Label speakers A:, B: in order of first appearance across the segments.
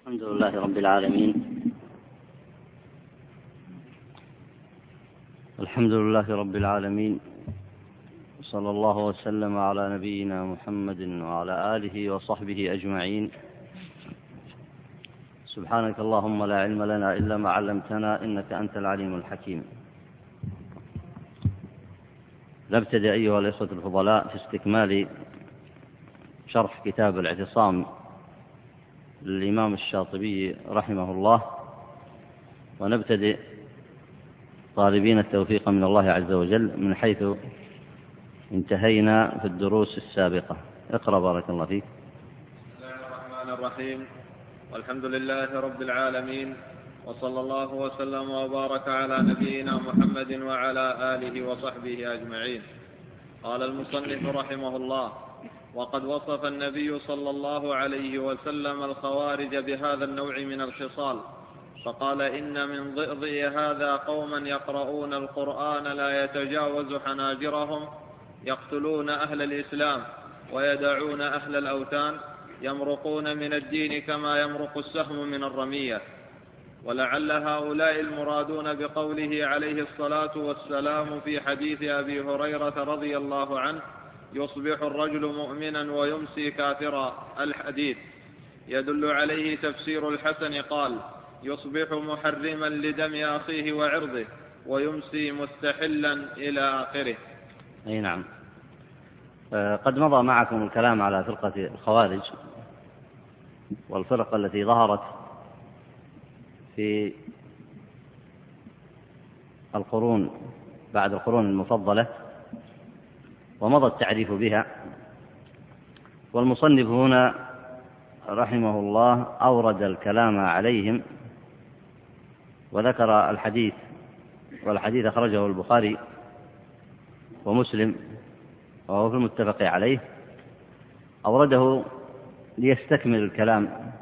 A: الحمد لله رب العالمين. الحمد لله رب العالمين. صلى الله وسلم على نبينا محمد وعلى آله وصحبه أجمعين. سبحانك اللهم لا علم لنا إلا ما علمتنا إنك أنت العليم الحكيم. نبتدئ أيها الإخوة الفضلاء في استكمال شرح كتاب الاعتصام للإمام الشاطبي رحمه الله ونبتدئ طالبين التوفيق من الله عز وجل من حيث انتهينا في الدروس السابقة. اقرأ بارك الله فيك.
B: بسم الله الرحمن الرحيم. والحمد لله رب العالمين وصلى الله وسلم وبارك على نبينا محمد وعلى آله وصحبه أجمعين. قال المصنف رحمه الله وقد وصف النبي صلى الله عليه وسلم الخوارج بهذا النوع من الخصال فقال إن من ضئضئ هذا قوما يقرؤون القرآن لا يتجاوز حناجرهم يقتلون أهل الإسلام ويدعون أهل الأوثان يمرقون من الدين كما يمرق السهم من الرمية. ولعل هؤلاء المرادون بقوله عليه الصلاة والسلام في حديث أبي هريرة رضي الله عنه يصبح الرجل مؤمنا ويمسي كافرا. الحديث يدل عليه تفسير الحسن قال يصبح محرما لدم أخيه وعرضه ويمسي مستحلا إلى آخره.
A: أي نعم. آه، قد مضى معكم الكلام على فرقة الخوارج والفرق التي ظهرت في القرون بعد القرون المفضلة. ومضى التعريف بها. والمصنف هنا رحمه الله أورد الكلام عليهم وذكر الحديث والحديث أخرجه البخاري ومسلم وهو في المتفق عليه. أورده ليستكمل الكلام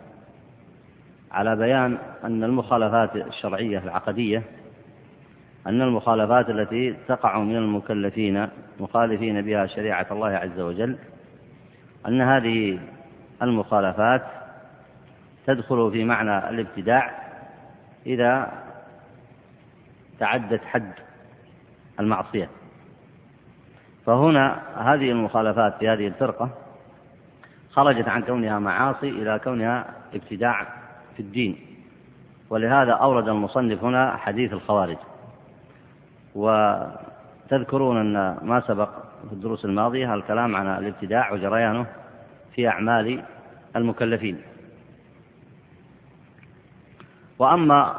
A: على بيان أن المخالفات الشرعية العقدية أن المخالفات التي تقع من المكلفين مخالفين بها شريعة الله عز وجل أن هذه المخالفات تدخل في معنى الابتداع إذا تعدت حد المعصية. فهنا هذه المخالفات في هذه الفرقة خرجت عن كونها معاصي إلى كونها ابتداع في الدين. ولهذا أورد المصنف هنا حديث الخوارج. وتذكرون أن ما سبق في الدروس الماضية الكلام عن الابتداع وجريانه في أعمال المكلفين. وأما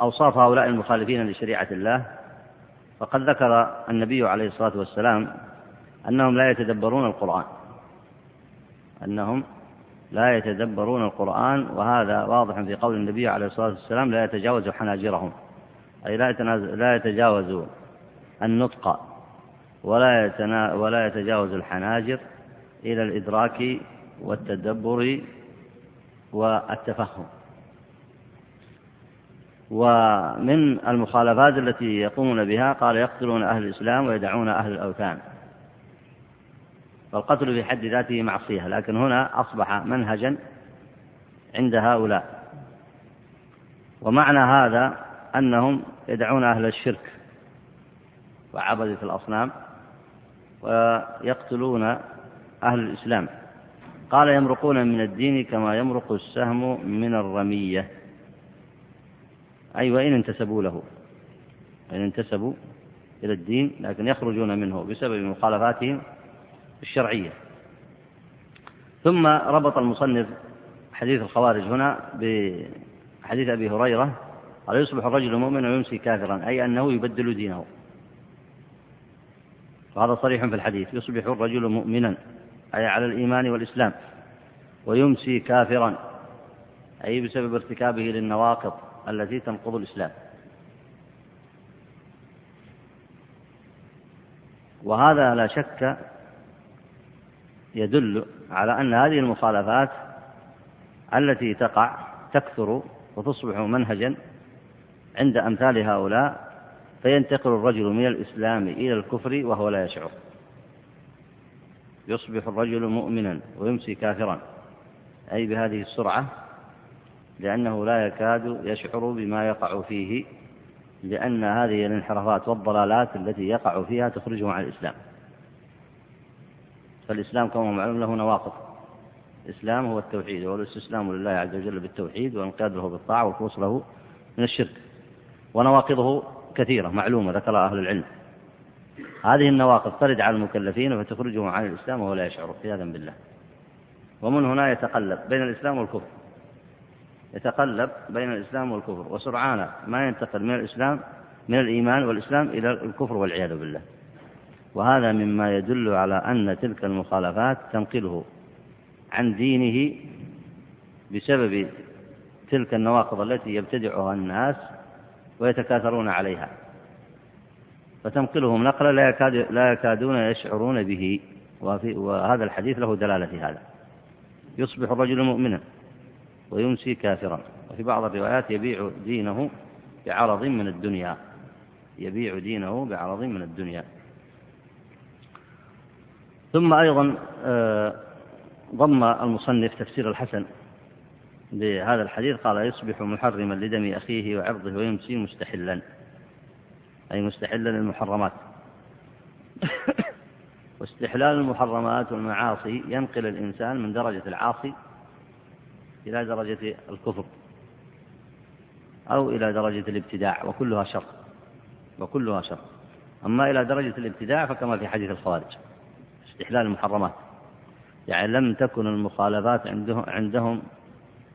A: أوصاف هؤلاء المخالفين لشريعة الله فقد ذكر النبي عليه الصلاة والسلام أنهم لا يتدبرون القرآن. أنهم لا يتدبرون القرآن وهذا واضح في قول النبي عليه الصلاة والسلام لا يتجاوز حناجرهم. أي لا لا يتجاوز النطق ولا ولا يتجاوز الحناجر إلى الإدراك والتدبر والتفهم. ومن المخالفات التي يقومون بها قال يقتلون أهل الإسلام ويدعون أهل الأوثان. فالقتل في حد ذاته معصية لكن هنا أصبح منهجا عند هؤلاء. ومعنى هذا أنهم يدعون أهل الشرك وعبدة الأصنام ويقتلون أهل الإسلام. قال يمرقون من الدين كما يمرق السهم من الرمية. أي وإن انتسبوا له. وإن انتسبوا إلى الدين لكن يخرجون منه بسبب مخالفاتهم الشرعية. ثم ربط المصنف حديث الخوارج هنا بحديث أبي هريرة قال يصبح الرجل مؤمنا ويمسي كافرا أي أنه يبدل دينه. وهذا صريح في الحديث يصبح الرجل مؤمنا أي على الإيمان والإسلام ويمسي كافرا أي بسبب ارتكابه للنواقض التي تنقض الإسلام. وهذا لا شك يدل على أن هذه المخالفات التي تقع تكثر وتصبح منهجا عند أمثال هؤلاء فينتقل الرجل من الإسلام إلى الكفر وهو لا يشعر. يصبح الرجل مؤمنا ويمسي كافرا. أي بهذه السرعة؟ لأنه لا يكاد يشعر بما يقع فيه لأن هذه الانحرافات والضلالات التي يقع فيها تخرجه عن الإسلام. فالإسلام كما معلوم له نواقض. الإسلام هو التوحيد وهو الاستسلام لله عز وجل بالتوحيد والانقياد له بالطاعة والخلوص له من الشرك. ونواقضه كثيرة معلومة ذكرها أهل العلم. هذه النواقض ترد على المكلفين فتخرجهم عن الإسلام وهو لا يشعر عياذا بالله. ومن هنا يتقلب بين الإسلام والكفر. يتقلب بين الإسلام والكفر وسرعان ما ينتقل من الإسلام من الإيمان والإسلام إلى الكفر والعياذ بالله. وهذا مما يدل على أن تلك المخالفات تنقله عن دينه بسبب تلك النواقض التي يبتدعها الناس ويتكاثرون عليها. فتنقلهم نقلا لا, يكاد لا يكادون يشعرون به. وهذا الحديث له دلالة في هذا. يصبح الرجل مؤمنا ويمسي كافرا. وفي بعض الروايات يبيع دينه بعرض من الدنيا. يبيع دينه بعرض من الدنيا. ثم أيضا آه، ضم المصنف تفسير الحسن بهذا الحديث قال يصبح محرما لدم أخيه وعرضه ويمسي مستحلا. أي مستحلا للمحرمات. واستحلال المحرمات والمعاصي ينقل الإنسان من درجة العاصي إلى درجة الكفر أو إلى درجة الابتداع وكلها شر وكلها شر. أما إلى درجة الابتداع فكما في حديث الخوارج استحلال المحرمات. يعني لم تكن المخالفات عندهم, عندهم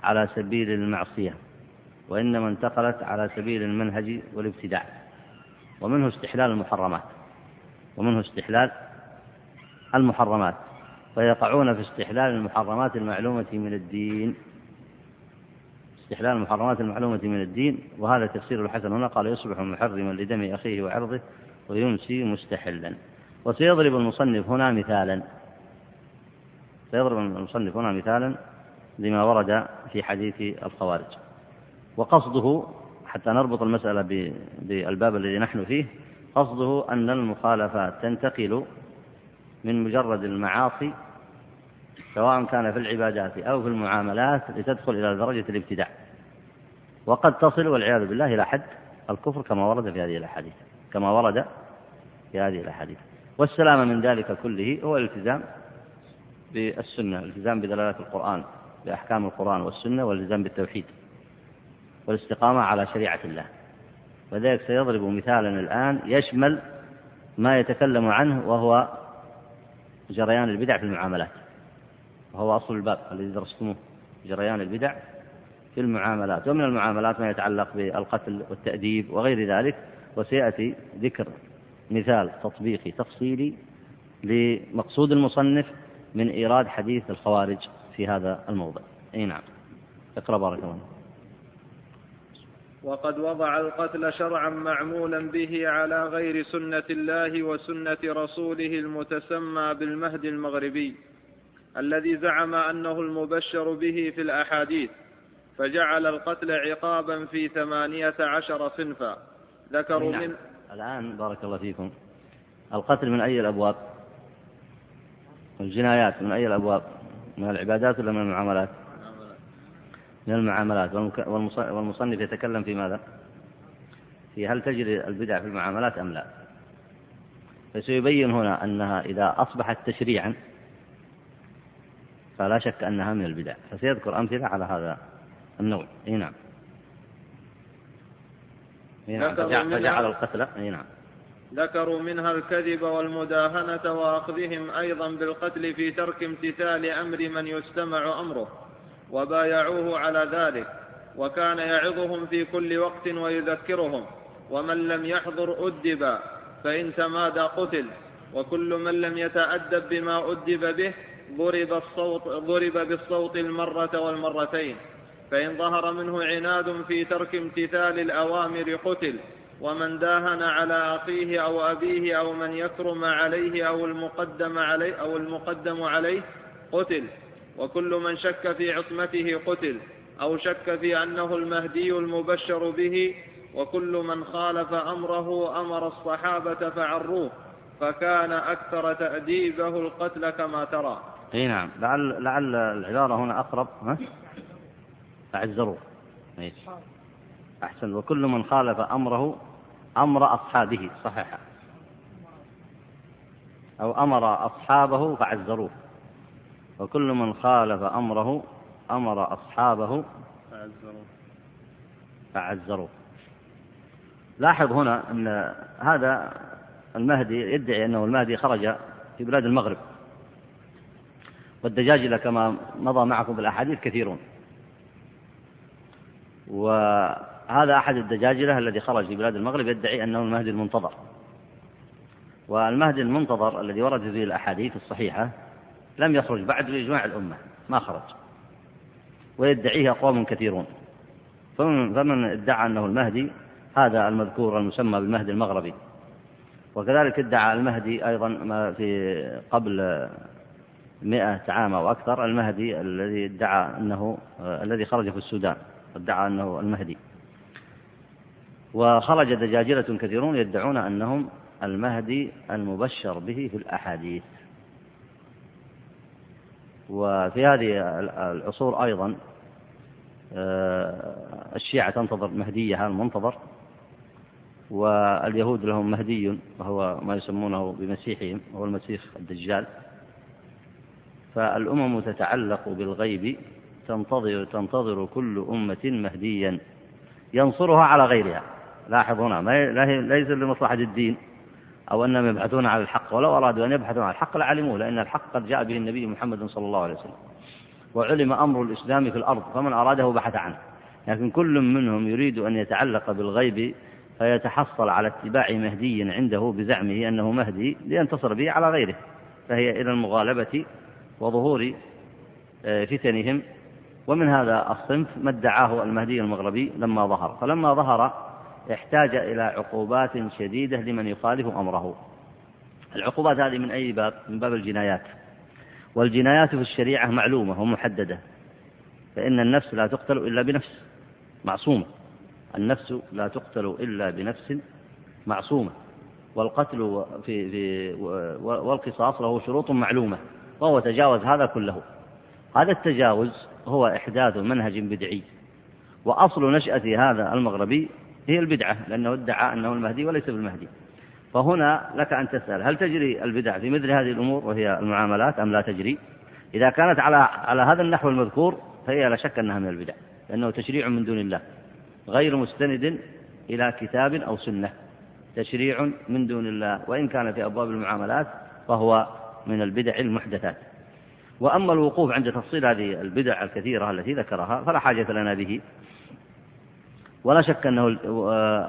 A: على سبيل المعصية وإنما انتقلت على سبيل المنهج والابتداع ومنه استحلال المحرمات ومنه استحلال المحرمات فيقعون في استحلال المحرمات المعلومة من الدين. استحلال المحرمات المعلومة من الدين وهذا تفسير الحسن هنا قال يصبح محرما لدم أخيه وعرضه ويمسي مستحلا وسيضرب المصنف هنا مثالا سيضرب المصنف هنا مثالا لما ورد في حديث الخوارج. وقصده حتى نربط المسألة بالباب الذي نحن فيه قصده أن المخالفات تنتقل من مجرد المعاصي سواء كان في العبادات أو في المعاملات لتدخل إلى درجة الابتداع. وقد تصل والعياذ بالله إلى حد الكفر كما ورد في هذه الأحاديث كما ورد في هذه الأحاديث. والسلام من ذلك كله هو الالتزام بالسنة الالتزام بدلالات القرآن. بأحكام القرآن والسنة والالتزام بالتوحيد والاستقامة على شريعة الله. وذلك سيضرب مثالا الآن يشمل ما يتكلم عنه وهو جريان البدع في المعاملات. وهو أصل الباب الذي درستموه جريان البدع في المعاملات. ومن المعاملات ما يتعلق بالقتل والتأديب وغير ذلك وسيأتي ذكر مثال تطبيقي تفصيلي لمقصود المصنف من إيراد حديث الخوارج. في هذا الموضع. أي نعم. اقرأ بارك الله
B: وقد وضع القتل شرعا معمولا به على غير سنة الله وسنة رسوله المتسمى بالمهد المغربي الذي زعم أنه المبشر به في الأحاديث فجعل القتل عقابا في ثمانية عشر صنفا. ذكروا نعم. من
A: الآن بارك الله فيكم. القتل من أي الأبواب؟ الجنايات من أي الأبواب؟ من العبادات ولا من المعاملات؟ من المعاملات. والمصنف يتكلم في ماذا؟ في هل تجري البدع في المعاملات أم لا؟ فسيبين هنا أنها إذا أصبحت تشريعا فلا شك أنها من البدع. فسيذكر أمثلة على هذا النوع. إي نعم. نعم. فجعل القتل. إي نعم.
B: ذكروا منها الكذب والمداهنة وأخذهم أيضا بالقتل في ترك امتثال أمر من يستمع أمره وبايعوه على ذلك وكان يعظهم في كل وقت ويذكرهم ومن لم يحضر أدب فإن تمادى قتل وكل من لم يتأدب بما أدب به ضرب الصوت ضرب بالصوت المرة والمرتين فإن ظهر منه عناد في ترك امتثال الأوامر قتل ومن داهن على أخيه أو أبيه أو من يكرم عليه أو المقدم عليه أو المقدم عليه قتل. وكل من شك في عصمته قتل. أو شك في أنه المهدي المبشر به. وكل من خالف أمره أمر الصحابة فعروه. فكان أكثر تأديبه القتل كما ترى.
A: إي نعم. لعل لعل العبارة هنا أقرب. ها؟ فعزروه إيه. أحسن. وكل من خالف أمره أمر أصحابه صحيح. أو أمر أصحابه فعزروه. وكل من خالف أمره أمر أصحابه
B: فعزروه.
A: فعزروه لاحظ هنا أن هذا المهدي يدعي أنه المهدي خرج في بلاد المغرب. والدجاجلة كما مضى معكم بالأحاديث كثيرون. وهذا أحد الدجاجلة الذي خرج في بلاد المغرب يدعي أنه المهدي المنتظر. والمهدي المنتظر الذي ورد فيه الأحاديث الصحيحة لم يخرج بعد بإجماع الأمة ما خرج. ويدعيه أقوام كثيرون. فمن ادعى أنه المهدي هذا المذكور المسمى بالمهدي المغربي. وكذلك ادعى المهدي أيضا ما في قبل مئة عام أو أكثر المهدي الذي ادعى أنه الذي خرج في السودان ادعى أنه المهدي. وخرج دجاجلة كثيرون يدعون أنهم المهدي المبشر به في الأحاديث. وفي هذه العصور أيضا آه، الشيعة تنتظر مهديها المنتظر. واليهود لهم مهدي وهو ما يسمونه بمسيحهم هو المسيح الدجال. فالأمم تتعلق بالغيب تنتظر تنتظر كل أمة مهديا ينصرها على غيرها. لاحظ هنا ما ليس لمصلحة الدين أو أنهم يبحثون على الحق ولو أرادوا أن يبحثوا عن الحق لعلموه لأن الحق قد جاء به النبي محمد صلى الله عليه وسلم وعلم أمر الإسلام في الأرض فمن أراده بحث عنه. لكن كل منهم يريد أن يتعلق بالغيب فيتحصل على اتباع مهدي عنده بزعمه أنه مهدي لينتصر به على غيره فهي إلى المغالبة وظهور آه، فتنهم. ومن هذا الصنف ما ادعاه المهدي المغربي لما ظهر فلما ظهر احتاج إلى عقوبات شديدة لمن يخالف أمره. العقوبات هذه من أي باب؟ من باب الجنايات. والجنايات في الشريعة معلومة ومحددة. فإن النفس لا تقتل إلا بنفس معصومة. النفس لا تقتل إلا بنفس معصومة. والقتل في في والقصاص له شروط معلومة وهو تجاوز هذا كله. هذا التجاوز هو إحداث منهج بدعي. وأصل نشأة هذا المغربي هي البدعة لأنه ادعى أنه المهدي وليس بالمهدي. فهنا لك أن تسأل هل تجري البدع في مثل هذه الأمور وهي المعاملات أم لا تجري؟ إذا كانت على على هذا النحو المذكور فهي لا شك أنها من البدع لأنه تشريع من دون الله غير مستند إلى كتاب أو سنة. تشريع من دون الله وإن كان في أبواب المعاملات فهو من البدع المحدثات. وأما الوقوف عند تفصيل هذه البدع الكثيرة التي ذكرها فلا حاجة لنا به. ولا شك أنه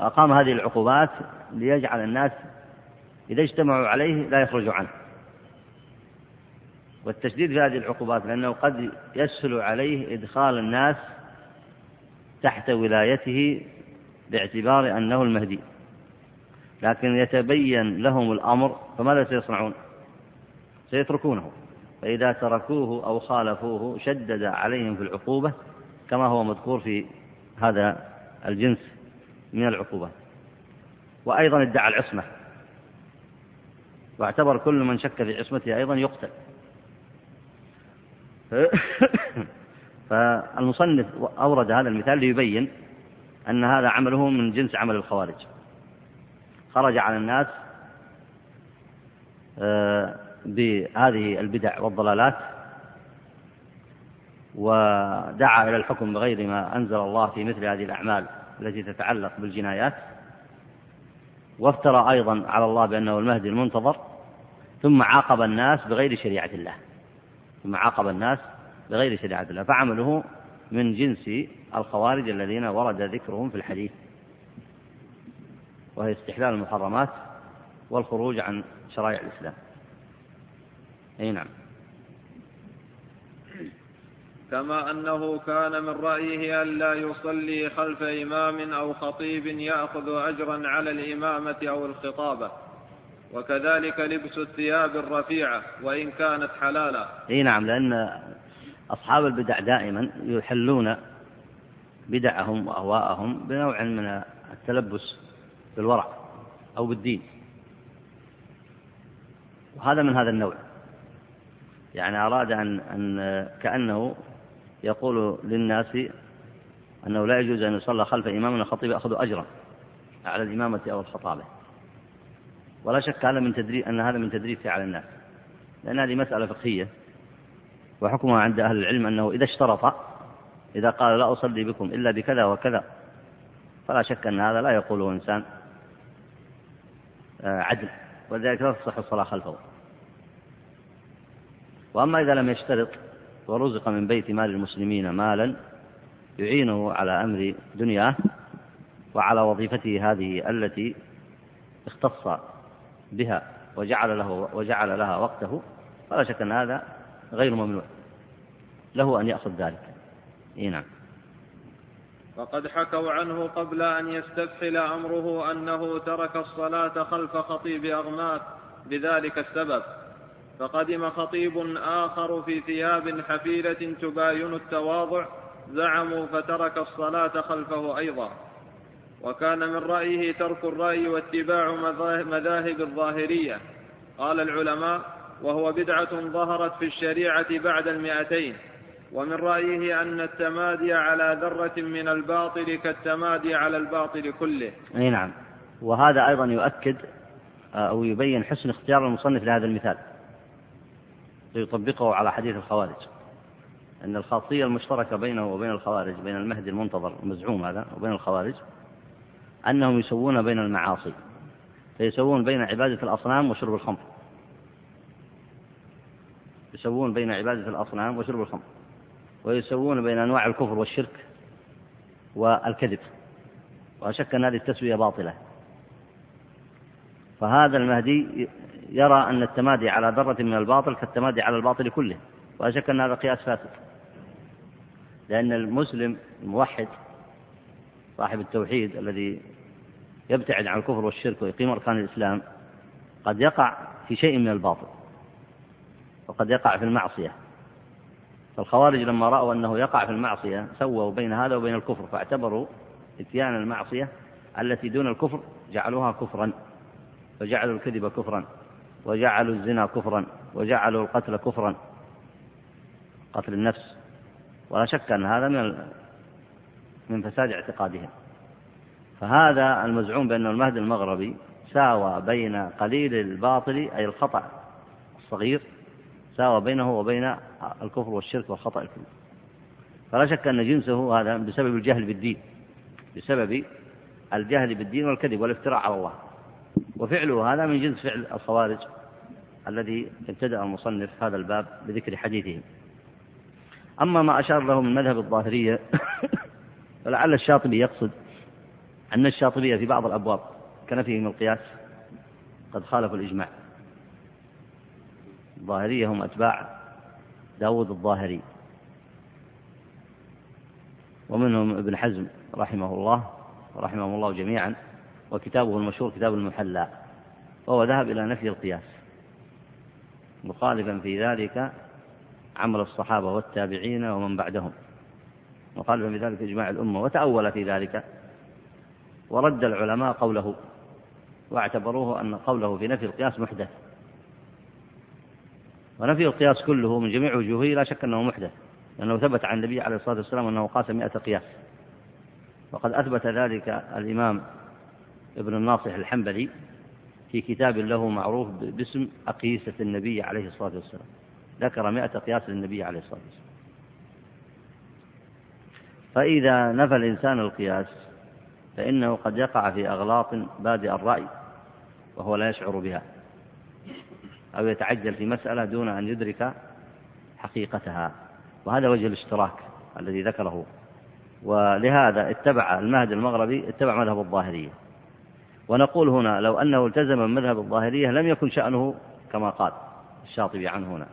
A: أقام هذه العقوبات ليجعل الناس إذا اجتمعوا عليه لا يخرجوا عنه. والتشديد في هذه العقوبات لأنه قد يسهل عليه إدخال الناس تحت ولايته باعتبار أنه المهدي. لكن يتبين لهم الأمر فماذا سيصنعون؟ سيتركونه. فإذا تركوه أو خالفوه شدد عليهم في العقوبة كما هو مذكور في هذا الجنس من العقوبات وأيضا ادعى العصمة. واعتبر كل من شك في عصمته أيضا يقتل. فالمصنف أورد هذا المثال ليبين أن هذا عمله من جنس عمل الخوارج. خرج على الناس آه، بهذه البدع والضلالات ودعا إلى الحكم بغير ما أنزل الله في مثل هذه الأعمال التي تتعلق بالجنايات وافترى أيضا على الله بأنه المهدي المنتظر ثم عاقب الناس بغير شريعة الله ثم عاقب الناس بغير شريعة الله فعمله من جنس الخوارج الذين ورد ذكرهم في الحديث وهي استحلال المحرمات والخروج عن شرائع الإسلام. أي نعم.
B: كما أنه كان من رأيه ألا يصلي خلف إمام أو خطيب يأخذ أجرا على الإمامة أو الخطابة. وكذلك لبس الثياب الرفيعة وإن كانت حلالا.
A: أي نعم لأن أصحاب البدع دائما يحلون بدعهم وأهواءهم بنوع من التلبس بالورع أو بالدين. وهذا من هذا النوع. يعني أراد أن, أن كأنه يقول للناس أنه لا يجوز أن يصلى خلف إمام خطيب يأخذ أجرا على الإمامة أو الخطابة. ولا شك هذا من تدريب أن هذا من تدريسه على الناس. لأن هذه مسألة فقهية وحكمها عند أهل العلم أنه إذا اشترط إذا قال لا أصلي بكم إلا بكذا وكذا فلا شك أن هذا لا يقوله إنسان آه، عدل. ولذلك لا تصح الصلاة خلفه. وأما إذا لم يشترط ورزق من بيت مال المسلمين مالا يعينه على أمر دنياه وعلى وظيفته هذه التي اختص بها وجعل له وجعل لها وقته. فلا شك أن هذا غير ممنوع. له أن يأخذ ذلك. إيه نعم.
B: وقد حكوا عنه قبل أن يستفحل أمره أنه ترك الصلاة خلف خطيب أغمات بذلك السبب. فقدم خطيب آخر في ثياب حفيلة تباين التواضع زعموا فترك الصلاة خلفه أيضا. وكان من رأيه ترك الرأي واتباع مذاهب الظاهرية. قال العلماء وهو بدعة ظهرت في الشريعة بعد المئتين. ومن رأيه أن التمادي على ذرة من الباطل كالتمادي على الباطل كله.
A: أي نعم. وهذا أيضا يؤكد آه، أو يبين حسن اختيار المصنف لهذا المثال. ليطبقه على حديث الخوارج. أن الخاصية المشتركة بينه وبين الخوارج بين المهدي المنتظر المزعوم هذا وبين الخوارج أنهم يسوون بين المعاصي فيسوون بين عبادة الأصنام وشرب الخمر. يسوون بين عبادة الأصنام وشرب الخمر ويسوون بين أنواع الكفر والشرك والكذب. وأشك أن هذه التسوية باطلة. فهذا المهدي يرى أن التمادي على ذرة من الباطل كالتمادي على الباطل كله ولا شك أن هذا قياس فاسد. لأن المسلم الموحد صاحب التوحيد الذي يبتعد عن الكفر والشرك ويقيم أركان الإسلام قد يقع في شيء من الباطل وقد يقع في المعصية. فالخوارج لما رأوا أنه يقع في المعصية سووا بين هذا وبين الكفر فاعتبروا إتيان المعصية التي دون الكفر جعلوها كفرا وجعلوا الكذب كفرا. وجعلوا الزنا كفرا وجعلوا القتل كفرا قتل النفس. ولا شك أن هذا من من فساد اعتقادهم. فهذا المزعوم بأنه المهدي المغربي ساوى بين قليل الباطل أي الخطأ الصغير ساوى بينه وبين الكفر والشرك والخطأ الكبير. فلا شك أن جنسه هذا بسبب الجهل بالدين بسبب الجهل بالدين والكذب والافتراء على الله. وفعله هذا من جنس فعل الخوارج. الذي ابتدأ المصنف هذا الباب بذكر حديثهم أما ما أشار له من مذهب الظاهرية فلعل الشاطبي يقصد أن الشاطبية في بعض الأبواب كنفيهم القياس قد خالفوا الإجماع. الظاهرية هم أتباع داود الظاهري. ومنهم ابن حزم رحمه الله ورحمهم الله جميعا وكتابه المشهور كتاب المحلى وهو ذهب إلى نفي القياس. مخالفا في ذلك عمل الصحابة والتابعين ومن بعدهم. مخالفا في ذلك إجماع الأمة وتأول في ذلك ورد العلماء قوله واعتبروه أن قوله في نفي القياس محدث. ونفي القياس كله من جميع وجوهه لا شك أنه محدث لأنه ثبت عن النبي عليه الصلاة والسلام أنه قاس مئة قياس. وقد أثبت ذلك الإمام ابن الناصح الحنبلي في كتاب له معروف باسم أقيسة النبي عليه الصلاة والسلام. ذكر مئة قياس للنبي عليه الصلاة والسلام. فإذا نفى الإنسان القياس فإنه قد يقع في أغلاط بادئ الرأي وهو لا يشعر بها أو يتعجل في مسألة دون أن يدرك حقيقتها. وهذا وجه الاشتراك الذي ذكره. ولهذا اتبع المهد المغربي اتبع مذهب الظاهرية. ونقول هنا لو أنه التزم مذهب الظاهرية لم يكن شأنه كما قال الشاطبي عنه هنا.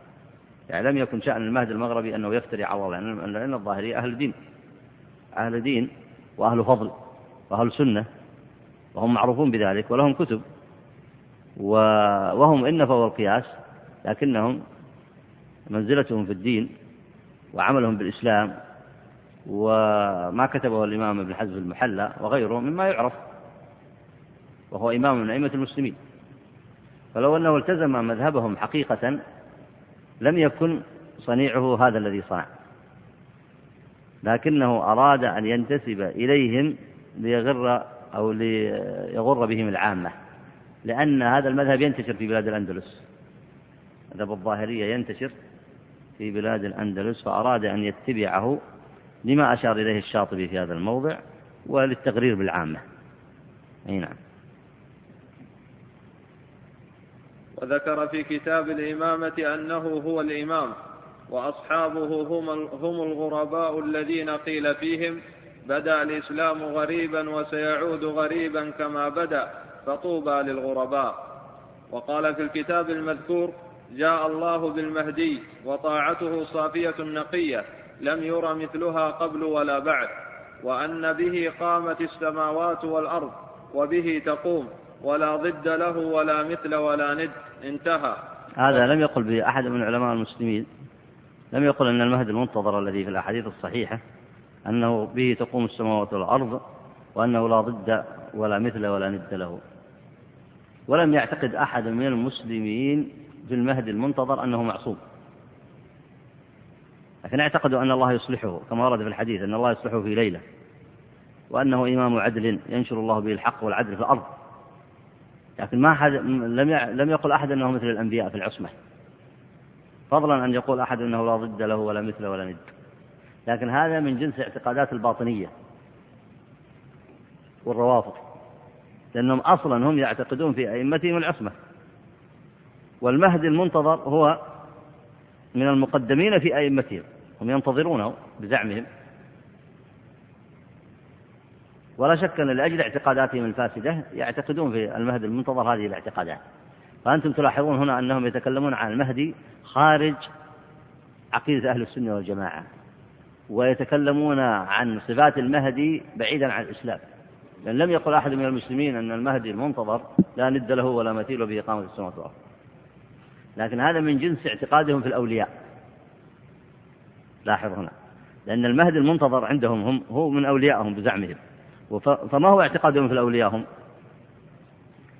A: يعني لم يكن شأن المهد المغربي أنه يفتري على الله لأن الظاهرية أهل دين أهل دين وأهل فضل وأهل سنة وهم معروفون بذلك ولهم كتب. وهم إن نفوا القياس لكنهم منزلتهم في الدين وعملهم بالإسلام. وما كتبه الإمام ابن حزم المحلى وغيره مما يعرف. وهو إمام من أئمة المسلمين. فلو أنه التزم مذهبهم حقيقة لم يكن صنيعه هذا الذي صنع. لكنه أراد أن ينتسب إليهم ليغر أو ليغر بهم العامة. لأن هذا المذهب ينتشر في بلاد الأندلس. مذهب الظاهرية ينتشر في بلاد الأندلس فأراد أن يتبعه لما أشار إليه الشاطبي في هذا الموضع وللتغرير بالعامة. أي نعم.
B: وذكر في كتاب الإمامة أنه هو الإمام وأصحابه هم هم الغرباء الذين قيل فيهم بدا الإسلام غريبا وسيعود غريبا كما بدا فطوبى للغرباء. وقال في الكتاب المذكور جاء الله بالمهدي وطاعته صافية نقية لم ير مثلها قبل ولا بعد وأن به قامت السماوات والأرض وبه تقوم. ولا ضد له ولا مثل ولا ند. انتهى.
A: هذا لم يقل به أحد من علماء المسلمين. لم يقل أن المهد المنتظر الذي في الأحاديث الصحيحة أنه به تقوم السماوات والأرض وأنه لا ضد ولا مثل ولا ند له. ولم يعتقد أحد من المسلمين في المهد المنتظر أنه معصوم. لكن اعتقدوا أن الله يصلحه كما ورد في الحديث أن الله يصلحه في ليلة وأنه إمام عدل ينشر الله به الحق والعدل في الأرض. لكن ما حد لم لم يقل أحد أنه مثل الأنبياء في العصمة. فضلا أن يقول أحد أنه لا ضد له ولا مثل ولا ند. لكن هذا من جنس اعتقادات الباطنية والروافض. لأنهم أصلا هم يعتقدون في أئمتهم العصمة. والمهدي المنتظر هو من المقدمين في أئمتهم. هم ينتظرونه بزعمهم. ولا شك أن لأجل اعتقاداتهم الفاسدة يعتقدون في المهدي المنتظر هذه الاعتقادات. فأنتم تلاحظون هنا أنهم يتكلمون عن المهدي خارج عقيدة أهل السنة والجماعة ويتكلمون عن صفات المهدي بعيدا عن الإسلام. لأن لم يقل أحد من المسلمين أن المهدي المنتظر لا ند له ولا مثيل به إقامة السماوات والأرض. لكن هذا من جنس اعتقادهم في الأولياء. لاحظ هنا. لأن المهدي المنتظر عندهم هم هو من أوليائهم بزعمهم. فما هو اعتقادهم في الأولياء هم؟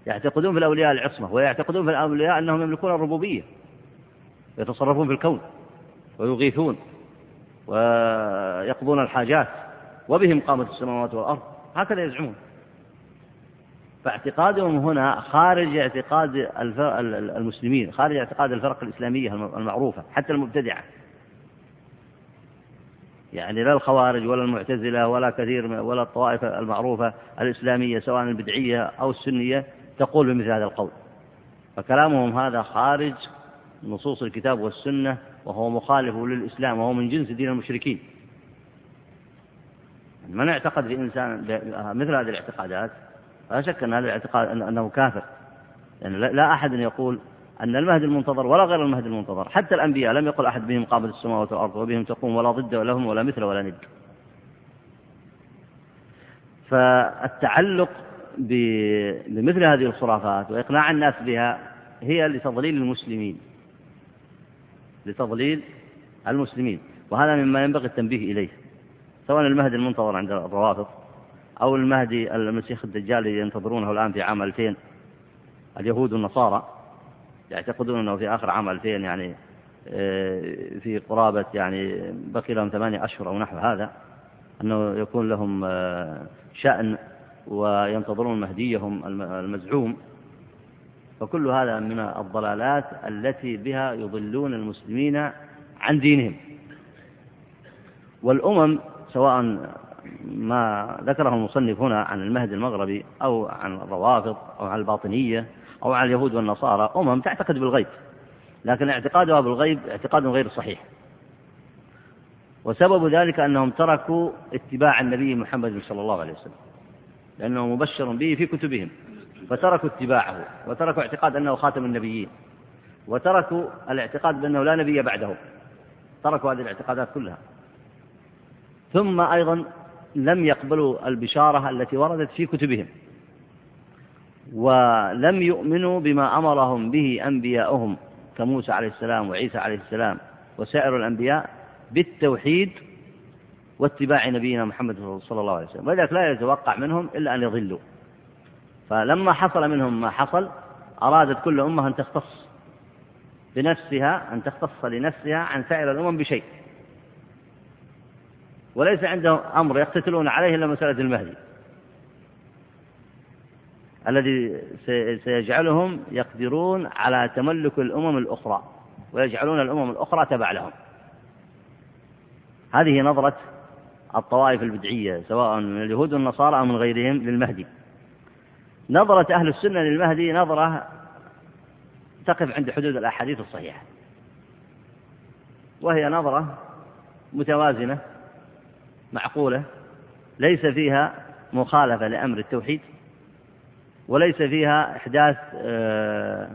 A: يعتقدون في الأولياء العصمة ويعتقدون في الأولياء أنهم يملكون الربوبية يتصرفون في الكون ويغيثون ويقضون الحاجات وبهم قامت السماوات والأرض هكذا يزعمون. فاعتقادهم هنا خارج اعتقاد المسلمين خارج اعتقاد الفرق الإسلامية المعروفة حتى المبتدعة. يعني لا الخوارج ولا المعتزلة ولا كثير ولا الطوائف المعروفة الإسلامية سواء البدعية أو السنية تقول بمثل هذا القول. فكلامهم هذا خارج نصوص الكتاب والسنة وهو مخالف للإسلام وهو من جنس دين المشركين. من اعتقد في إنسان مثل هذه الاعتقادات؟ لا شك أن هذا الاعتقاد أنه كافر. يعني لا أحد يقول أن المهدي المنتظر ولا غير المهدي المنتظر. حتى الأنبياء لم يقل أحد بهم قامت السماوات والأرض وبهم تقوم ولا ضد لهم ولا مثل ولا ند. فالتعلق بمثل هذه الخرافات وإقناع الناس بها هي لتضليل المسلمين. لتضليل المسلمين. وهذا مما ينبغي التنبيه إليه. سواء المهدي المنتظر عند الروافض أو المهدي المسيح الدجال الذي ينتظرونه الآن في عام 2000 اليهود والنصارى. يعتقدون أنه في آخر عام 2000 يعني آه، في قرابة يعني بقي لهم ثمانية أشهر أو نحو هذا أنه يكون لهم آه، شأن وينتظرون مهديهم المزعوم. فكل هذا من الضلالات التي بها يضلون المسلمين عن دينهم. والأمم سواء ما ذكره المصنف هنا عن المهدي المغربي أو عن الروافض أو عن الباطنية أو عن اليهود والنصارى أمم تعتقد بالغيب. لكن اعتقادها بالغيب اعتقاد غير صحيح. وسبب ذلك أنهم تركوا اتباع النبي محمد صلى الله عليه وسلم. لأنه مبشر به في كتبهم. فتركوا اتباعه وتركوا اعتقاد أنه خاتم النبيين. وتركوا الاعتقاد بأنه لا نبي بعده. تركوا هذه الاعتقادات كلها. ثم أيضا لم يقبلوا البشارة التي وردت في كتبهم. ولم يؤمنوا بما أمرهم به أنبياؤهم كموسى عليه السلام وعيسى عليه السلام وسائر الأنبياء بالتوحيد واتباع نبينا محمد صلى الله عليه وسلم. ولذلك لا يتوقع منهم إلا أن يضلوا. فلما حصل منهم ما حصل أرادت كل أمة أن تختص بنفسها أن تختص لنفسها عن سائر الأمم بشيء. وليس عندهم أمر يقتتلون عليه إلا مسألة المهدي. الذي سيجعلهم يقدرون على تملك الأمم الأخرى ويجعلون الأمم الأخرى تبع لهم. هذه نظرة الطوائف البدعية سواء من اليهود والنصارى أو من غيرهم للمهدي. نظرة أهل السنة للمهدي نظرة تقف عند حدود الأحاديث الصحيحة. وهي نظرة متوازنة معقولة ليس فيها مخالفة لأمر التوحيد. وليس فيها إحداث آه،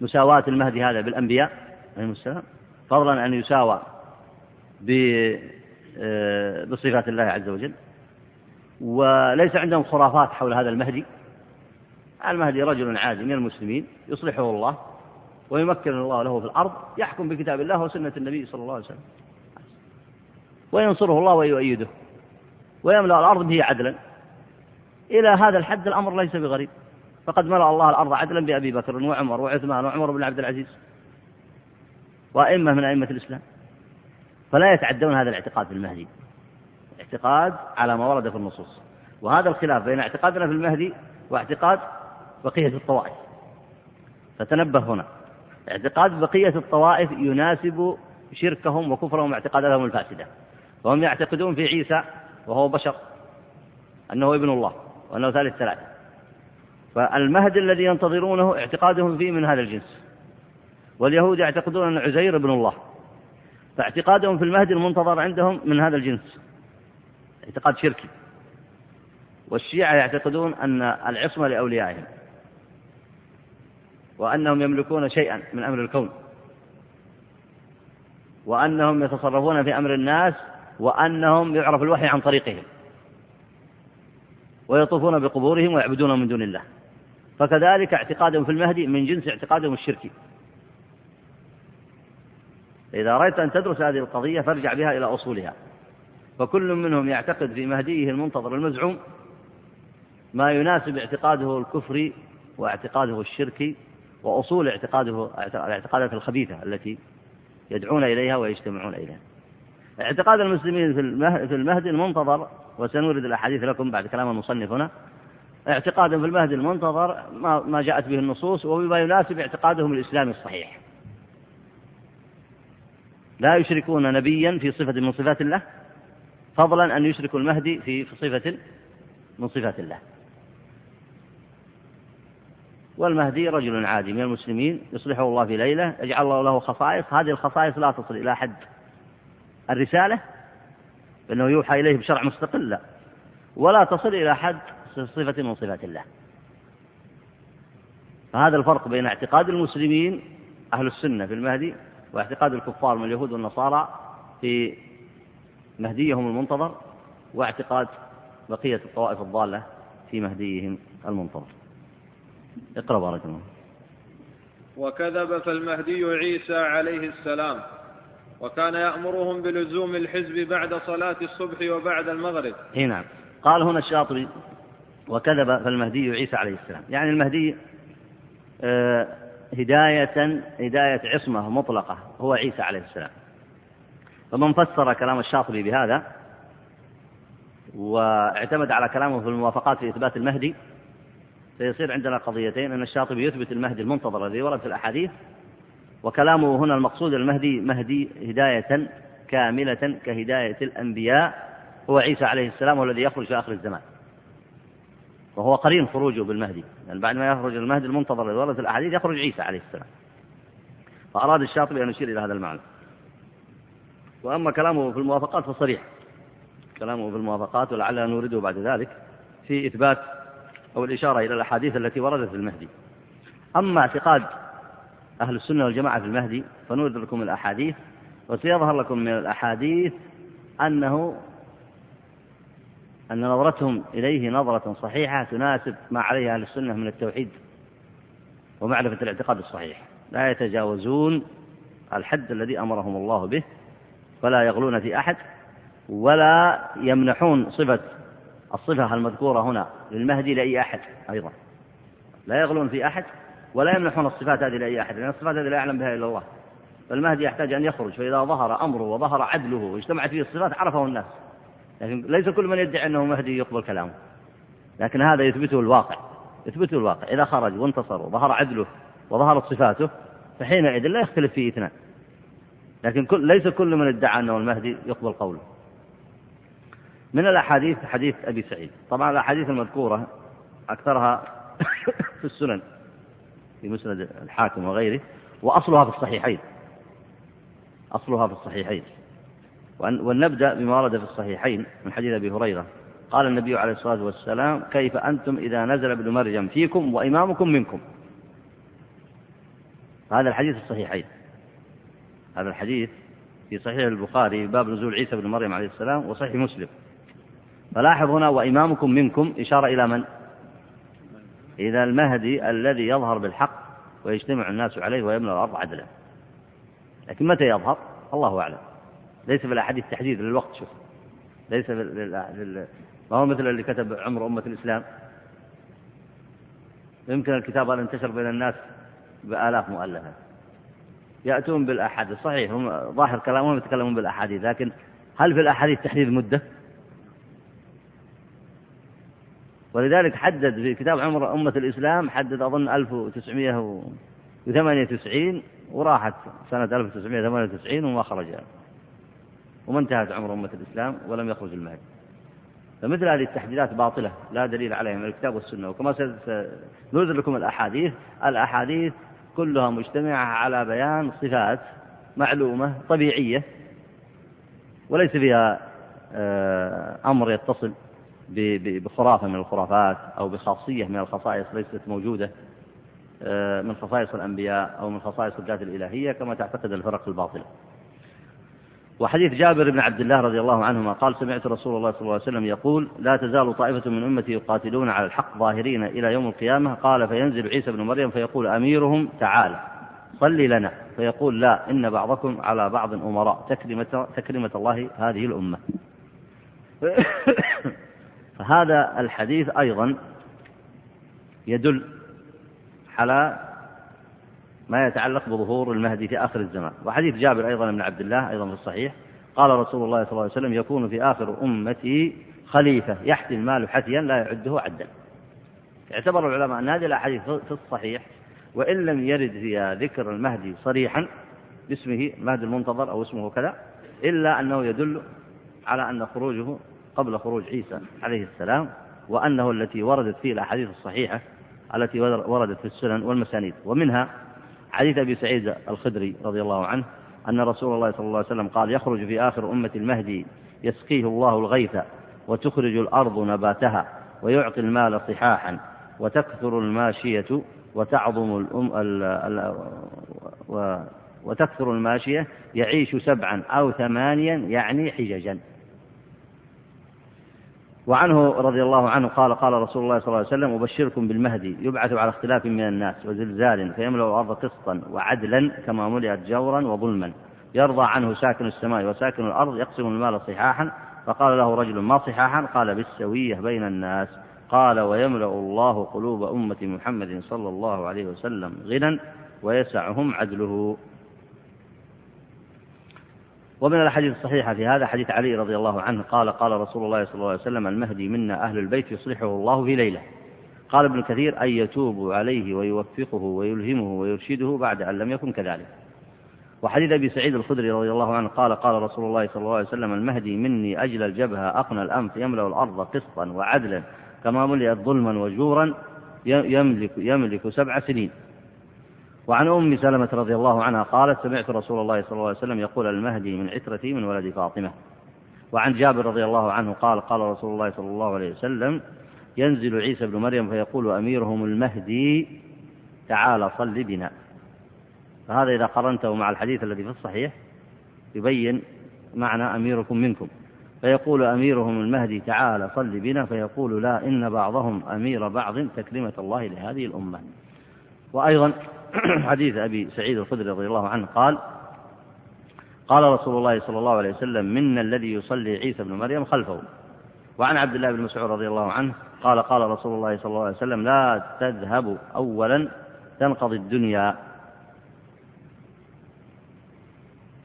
A: مساواة المهدي هذا بالأنبياء عليهم السلام فضلا أن يساوى آه، بصفات الله عز وجل. وليس عندهم خرافات حول هذا المهدي. المهدي رجل عادي من المسلمين يصلحه الله ويمكن الله له في الأرض يحكم بكتاب الله وسنة النبي صلى الله عليه وسلم. وينصره الله ويؤيده. ويملأ الأرض به عدلا. إلى هذا الحد الأمر ليس بغريب. فقد ملأ الله الأرض عدلا بأبي بكر وعمر وعثمان وعمر بن عبد العزيز وأئمة من أئمة الإسلام. فلا يتعدون هذا الاعتقاد في المهدي. اعتقاد على ما ورد في النصوص. وهذا الخلاف بين اعتقادنا في المهدي واعتقاد بقية الطوائف. فتنبه هنا. اعتقاد بقية الطوائف يناسب شركهم وكفرهم واعتقاداتهم الفاسدة. وهم يعتقدون في عيسى وهو بشر أنه ابن الله وأنه ثالث ثلاثة. فالمهد الذي ينتظرونه اعتقادهم فيه من هذا الجنس. واليهود يعتقدون أن عزير ابن الله فاعتقادهم في المهدي المنتظر عندهم من هذا الجنس اعتقاد شركي. والشيعة يعتقدون أن العصمة لأوليائهم وأنهم يملكون شيئا من أمر الكون وأنهم يتصرفون في أمر الناس وأنهم يعرف الوحي عن طريقهم ويطوفون بقبورهم ويعبدون من دون الله. فكذلك اعتقادهم في المهدي من جنس اعتقادهم الشركي. إذا أردت أن تدرس هذه القضية فارجع بها إلى أصولها. فكل منهم يعتقد في مهديه المنتظر المزعوم ما يناسب اعتقاده الكفري واعتقاده الشركي وأصول اعتقاده الاعتقادات الخبيثة التي يدعون إليها ويجتمعون إليها. اعتقاد المسلمين في المهدي المنتظر وسنورد الأحاديث لكم بعد كلام المصنف هنا اعتقادهم في المهدي المنتظر ما جاءت به النصوص وبما يناسب اعتقادهم الإسلامي الصحيح. لا يشركون نبيا في صفة من صفات الله فضلا أن يشركوا المهدي في صفة من صفات الله. والمهدي رجل عادي من المسلمين يصلحه الله في ليلة يجعل الله له خصائص هذه الخصائص لا تصل إلى حد الرسالة؟ فإنه يوحى إليه بشرع مستقل لا. ولا تصل إلى حد صفة من صفات الله. فهذا الفرق بين اعتقاد المسلمين أهل السنة في المهدي واعتقاد الكفار من اليهود والنصارى في مهديهم المنتظر واعتقاد بقية الطوائف الضالة في مهديهم المنتظر. اقرأ بارك الله
B: وكذب فالمهدي عيسى عليه السلام وكان يأمرهم بلزوم الحزب بعد صلاة الصبح وبعد المغرب.
A: نعم قال هنا الشاطبي وكذب فالمهدي عيسى عليه السلام. يعني المهدي آه هداية هداية عصمة مطلقة هو عيسى عليه السلام. فمن فسر كلام الشاطبي بهذا واعتمد على كلامه في الموافقات في إثبات المهدي سيصير عندنا قضيتين أن الشاطبي يثبت المهدي المنتظر الذي ورد في الأحاديث وكلامه هنا المقصود المهدي مهدي هداية كاملة كهداية الأنبياء هو عيسى عليه السلام والذي يخرج في آخر الزمان. وهو قرين خروجه بالمهدي. يعني بعد ما يخرج المهدي المنتظر الذي ورد في الأحاديث يخرج عيسى عليه السلام. فأراد الشاطبي أن يشير إلى هذا المعنى. وأما كلامه في الموافقات فصريح. كلامه في الموافقات ولعلنا نورده بعد ذلك في إثبات أو الإشارة إلى الأحاديث التي وردت في المهدي. أما اعتقاد أهل السنة والجماعة في المهدي فنورد لكم الأحاديث وسيظهر لكم من الأحاديث أنه أن نظرتهم إليه نظرة صحيحة تناسب ما عليه أهل السنة من التوحيد ومعرفة الاعتقاد الصحيح. لا يتجاوزون الحد الذي أمرهم الله به فلا يغلون في أحد ولا يمنحون صفة الصفة المذكورة هنا للمهدي لأي أحد أيضا. لا يغلون في أحد ولا يمنحون الصفات هذه لأي أحد لأن الصفات هذه لا يعلم بها إلا الله. فالمهدي يحتاج أن يخرج فإذا ظهر أمره وظهر عدله واجتمعت فيه الصفات عرفه الناس. لكن ليس كل من يدعي أنه مهدي يقبل كلامه. لكن هذا يثبته الواقع. يثبته الواقع. إذا خرج وانتصر وظهر عدله وظهرت صفاته فحينئذ لا يختلف فيه اثنان. لكن كل ليس كل من ادعى أنه المهدي يقبل قوله. من الأحاديث حديث أبي سعيد. طبعا الأحاديث المذكورة أكثرها في السنن في مسند الحاكم وغيره وأصلها في الصحيحين. أصلها في الصحيحين. ولنبدأ بما ورد في الصحيحين من حديث أبي هريرة. قال النبي عليه الصلاة والسلام كيف أنتم إذا نزل ابن مريم فيكم وإمامكم منكم؟ هذا الحديث الصحيحين. هذا الحديث في صحيح البخاري باب نزول عيسى بن مريم عليه السلام وصحيح مسلم. فلاحظ هنا وإمامكم منكم إشارة إلى من؟ إلى المهدي الذي يظهر بالحق ويجتمع الناس عليه ويملأ الأرض عدلا. لكن متى يظهر؟ الله أعلم. ليس في الأحاديث تحديد للوقت شوف ليس. ما هو مثل اللي كتب عمر أمة الإسلام يمكن الكتاب أن انتشر بين الناس بآلاف مؤلفة يأتون بالأحاديث صحيح هم ظاهر كلامهم يتكلمون بالأحاديث لكن هل في الأحاديث تحديد مدة؟ ولذلك حدد في كتاب عمر أمة الإسلام حدد أظن 1998 وراحت سنة 1998 وما خرج وما انتهت عمر أمة الإسلام ولم يخرج المهدي. فمثل هذه التحديدات باطلة لا دليل عليها من الكتاب والسنة. وكما سنذكر لكم الأحاديث. الأحاديث كلها مجتمعة على بيان صفات معلومة طبيعية وليس فيها آه، أمر يتصل بخرافة من الخرافات أو بخاصية من الخصائص ليست موجودة آه، من خصائص الأنبياء أو من خصائص الذات الإلهية كما تعتقد الفرق الباطلة. وحديث جابر بن عبد الله رضي الله عنهما قال سمعت رسول الله صلى الله عليه وسلم يقول لا تزال طائفة من أمتي يقاتلون على الحق ظاهرين إلى يوم القيامة. قال فينزل عيسى بن مريم فيقول أميرهم تعال صل لنا. فيقول لا إن بعضكم على بعض أمراء. تكرمة, تكرمة الله هذه الأمة. فهذا الحديث أيضا يدل على ما يتعلق بظهور المهدي في آخر الزمان. وحديث جابر أيضا بن عبد الله أيضا في الصحيح. قال رسول الله صلى الله عليه وسلم يكون في آخر أمتي خليفة يحتي المال حتيا لا يعده عدا. اعتبر العلماء أن هذه الأحاديث في الصحيح. وإن لم يرد فيها ذكر المهدي صريحا باسمه المهدي المنتظر أو اسمه كذا إلا أنه يدل على أن خروجه قبل خروج عيسى عليه السلام وأنه التي وردت فيه الأحاديث الصحيحة التي وردت في السنن والمسانيد. ومنها حديث أبي سعيد الخدري رضي الله عنه أن رسول الله صلى الله عليه وسلم قال يخرج في آخر أمة المهدي يسقيه الله الغيث وتخرج الأرض نباتها ويعطي المال صحاحا وتكثر الماشية وتعظم الأم وتكثر الماشية يعيش سبعا أو ثمانيا يعني حججا. وعنه رضي الله عنه قال قال رسول الله صلى الله عليه وسلم أبشركم بالمهدي يبعث على اختلاف من الناس وزلزال فيملأ الأرض قسطا وعدلا كما ملئت جورا وظلما. يرضى عنه ساكن السماء وساكن الأرض يقسم المال صحاحا. فقال له رجل ما صحاحا؟ قال بالسوية بين الناس. قال ويملأ الله قلوب أمة محمد صلى الله عليه وسلم غنى ويسعهم عدله. ومن الأحاديث الصحيحة في هذا حديث علي رضي الله عنه قال قال رسول الله صلى الله عليه وسلم المهدي منا أهل البيت يصلحه الله في ليلة. قال ابن كثير أن يتوب عليه ويوفقه ويلهمه ويرشده بعد أن لم يكن كذلك. وحديث أبي سعيد الخدري رضي الله عنه قال قال رسول الله صلى الله عليه وسلم المهدي مني أجل الجبهة أقنى الأنف يملأ الأرض قسطا وعدلا كما ملئت ظلما وجورا يملك, يملك سبع سنين. وعن أم سلمة رضي الله عنها قالت سمعت رسول الله صلى الله عليه وسلم يقول المهدي من عترتي من ولد فاطمة. وعن جابر رضي الله عنه قال قال رسول الله صلى الله عليه وسلم ينزل عيسى بن مريم فيقول أميرهم المهدي تعال صل بنا. فهذا إذا قرنته مع الحديث الذي في الصحيح يبين معنى أميركم منكم. فيقول أميرهم المهدي تعال صل بنا. فيقول لا إن بعضهم أمير بعض تكريمة الله لهذه الأمة. وأيضا حديث أبي سعيد الخدري رضي الله عنه قال قال رسول الله صلى الله عليه وسلم منا الذي يصلي عيسى بن مريم خلفه. وعن عبد الله بن مسعود رضي الله عنه قال قال رسول الله صلى الله عليه وسلم لا تذهب أولا تنقضي الدنيا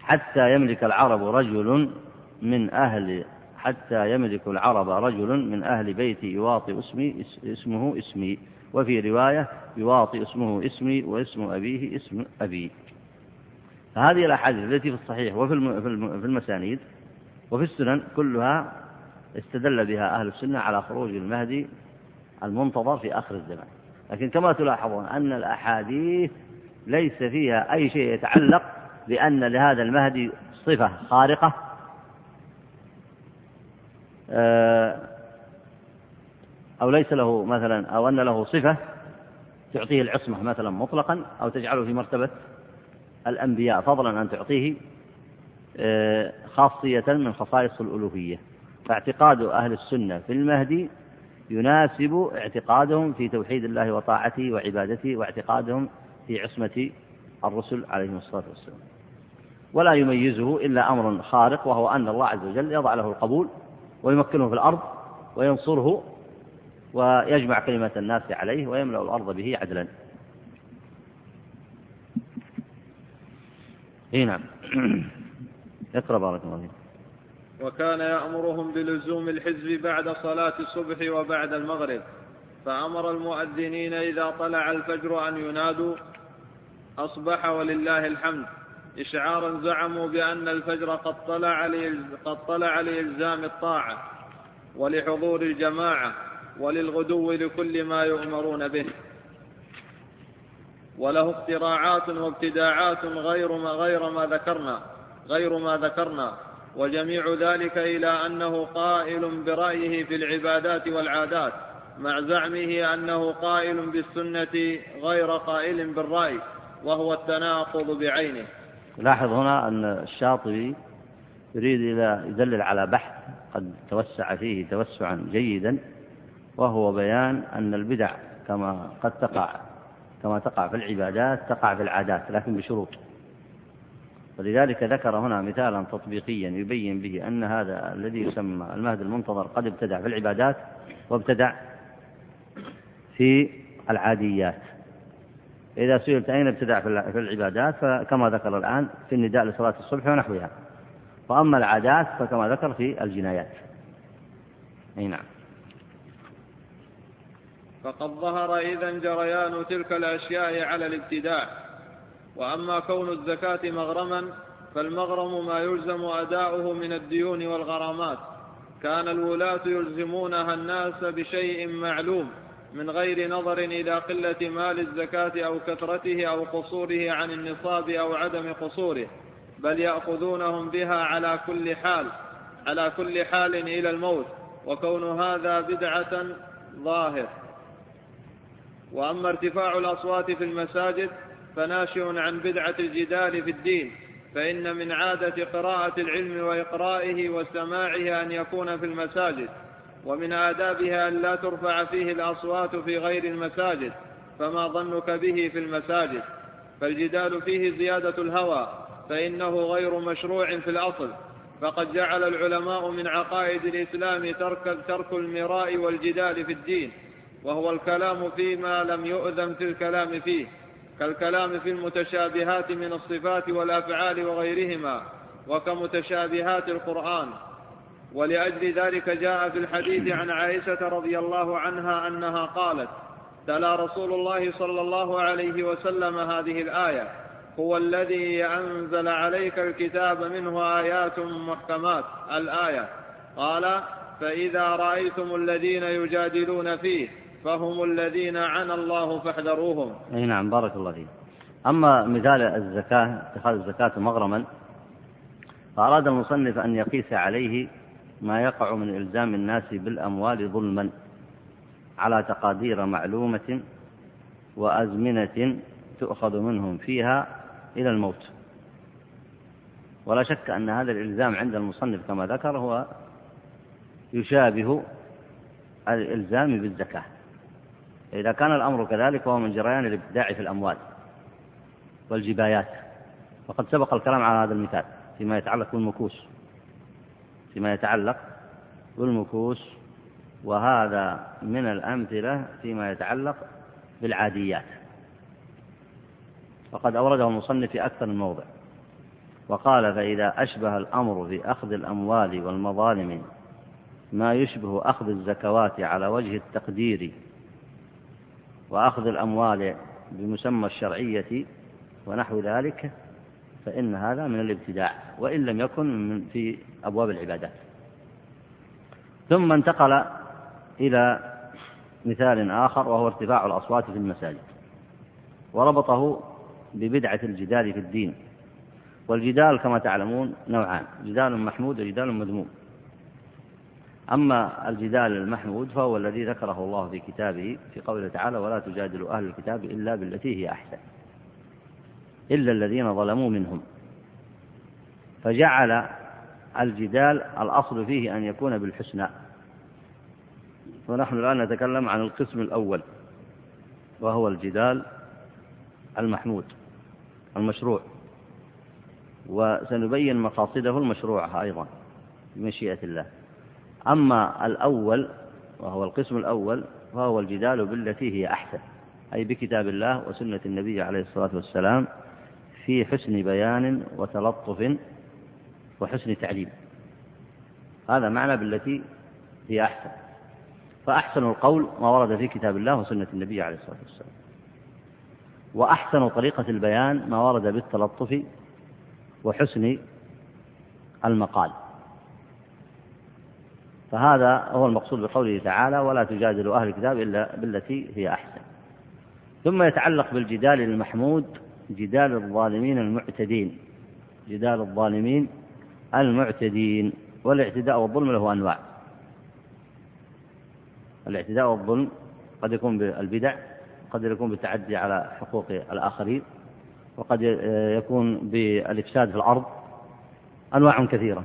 A: حتى يملك العرب رجل من أهل حتى يملك العرب رجل من أهل بيتي يواطئ اسمي اسمه اسمي. وفي رواية يواطئ اسمه اسمي واسم أبيه اسم أبي. فهذه الأحاديث التي في الصحيح وفي في المسانيد وفي السنن كلها استدل بها أهل السنة على خروج المهدي المنتظر في آخر الزمان. لكن كما تلاحظون أن الأحاديث ليس فيها أي شيء يتعلق بأن لهذا المهدي صفة خارقة أو ليس له مثلا أو أن له صفة تعطيه العصمة مثلا مطلقا أو تجعله في مرتبة الأنبياء فضلا أن تعطيه آه، خاصية من خصائص الألوهية. فاعتقاد أهل السنة في المهدي يناسب اعتقادهم في توحيد الله وطاعته وعبادته واعتقادهم في عصمة الرسل عليهم الصلاة والسلام. ولا يميزه إلا أمر خارق وهو أن الله عز وجل يضع له القبول ويمكنه في الأرض وينصره ويجمع كلمة الناس عليه ويملأ الأرض به عدلا. إي نعم. اقرأ بارك الله فيك.
B: وكان يأمرهم بلزوم الحزب بعد صلاة الصبح وبعد المغرب فأمر المؤذنين إذا طلع الفجر أن ينادوا أصبح ولله الحمد. إشعارا زعموا بأن الفجر قد طلع قد طلع لإلزام الطاعة ولحضور الجماعة وللغدو لكل ما يؤمرون به. وله اختراعات وابتداعات غير ما غير ما ذكرنا غير ما ذكرنا وجميع ذلك إلى أنه قائل برأيه في العبادات والعادات مع زعمه أنه قائل بالسنة غير قائل بالرأي وهو التناقض بعينه.
A: لاحظ هنا أن الشاطبي يريد إلى يدلل على بحث قد توسع فيه توسعا جيدا وهو بيان أن البدع كما قد تقع كما تقع في العبادات تقع في العادات لكن بشروط. ولذلك ذكر هنا مثالا تطبيقيا يبين به أن هذا الذي يسمى المهد المنتظر قد ابتدع في العبادات وابتدع في العاديات. إذا سئلت أين ابتدع في العبادات فكما ذكر الآن في النداء لصلاة الصبح ونحوها. وأما العادات فكما ذكر في الجنايات. أي نعم.
B: فقد ظهر إذا جريان تلك الأشياء على الابتداع وأما كون الزكاة مغرما فالمغرم ما يلزم أداؤه من الديون والغرامات. كان الولاة يلزمونها الناس بشيء معلوم. من غير نظر إلى قلة مال الزكاة أو كثرته أو قصوره عن النصاب أو عدم قصوره بل يأخذونهم بها على كل حال على كل حال إلى الموت وكون هذا بدعة ظاهر. وأما ارتفاع الأصوات في المساجد فناشئ عن بدعة الجدال في الدين فإن من عادة قراءة العلم وإقرائه وسماعه أن يكون في المساجد. ومن آدابها أن لا ترفع فيه الأصوات في غير المساجد فما ظنك به في المساجد. فالجدال فيه زيادة الهوى فإنه غير مشروع في الأصل. فقد جعل العلماء من عقائد الإسلام ترك, ترك المراء والجدال في الدين وهو الكلام فيما لم يؤذن في الكلام فيه كالكلام في المتشابهات من الصفات والأفعال وغيرهما وكمتشابهات القرآن. ولأجل ذلك جاء في الحديث عن عائشة رضي الله عنها أنها قالت تلا رسول الله صلى الله عليه وسلم هذه الآية هو الذي أنزل عليك الكتاب منه آيات محكمات. الآية قال فإذا رأيتم الذين يجادلون فيه فهم الذين عنى الله فاحذروهم.
A: أي نعم بارك الله فيك. أما مثال الزكاة اتخاذ الزكاة مغرما فأراد المصنف أن يقيس عليه ما يقع من إلزام الناس بالأموال ظلما على تقادير معلومة وأزمنة تؤخذ منهم فيها إلى الموت. ولا شك أن هذا الإلزام عند المصنف كما ذكر هو يشابه الإلزام بالزكاة. إذا كان الأمر كذلك فهو من جريان الابتداع في الأموال والجبايات. وقد سبق الكلام على هذا المثال فيما يتعلق بالمكوس. فيما يتعلق بالمكوس وهذا من الأمثلة فيما يتعلق بالعاديات. وقد أورده المصنف في أكثر من موضع. وقال فإذا أشبه الأمر في أخذ الأموال والمظالم ما يشبه أخذ الزكوات على وجه التقدير وأخذ الأموال بمسمى الشرعية ونحو ذلك فإن هذا من الابتداع وإن لم يكن من في أبواب العبادات. ثم انتقل إلى مثال آخر وهو ارتفاع الأصوات في المساجد. وربطه ببدعة الجدال في الدين. والجدال كما تعلمون نوعان جدال محمود وجدال مذموم. أما الجدال المحمود فهو الذي ذكره الله في كتابه في قوله تعالى ولا تجادلوا أهل الكتاب إلا بالتي هي أحسن. إلا الذين ظلموا منهم. فجعل الجدال الأصل فيه أن يكون بالحسنى. ونحن الآن نتكلم عن القسم الأول وهو الجدال المحمود المشروع. وسنبين مقاصده المشروعة أيضا بمشيئة الله. أما الأول وهو القسم الأول فهو الجدال بالتي هي أحسن أي بكتاب الله وسنة النبي عليه الصلاة والسلام في حسن بيان وتلطف وحسن تعليم. هذا معنى بالتي هي أحسن. فأحسن القول ما ورد في كتاب الله وسنة النبي عليه الصلاة والسلام. وأحسن طريقة البيان ما ورد بالتلطف وحسن المقال. فهذا هو المقصود بقوله تعالى ولا تجادلوا أهل الكتاب إلا بالتي هي أحسن. ثم يتعلق بالجدال المحمود جدال الظالمين المعتدين. جدال الظالمين المعتدين. والاعتداء والظلم له أنواع. الاعتداء والظلم قد يكون بالبدع قد يكون بالتعدي على حقوق الآخرين وقد يكون بالإفساد في الأرض. أنواع كثيرة.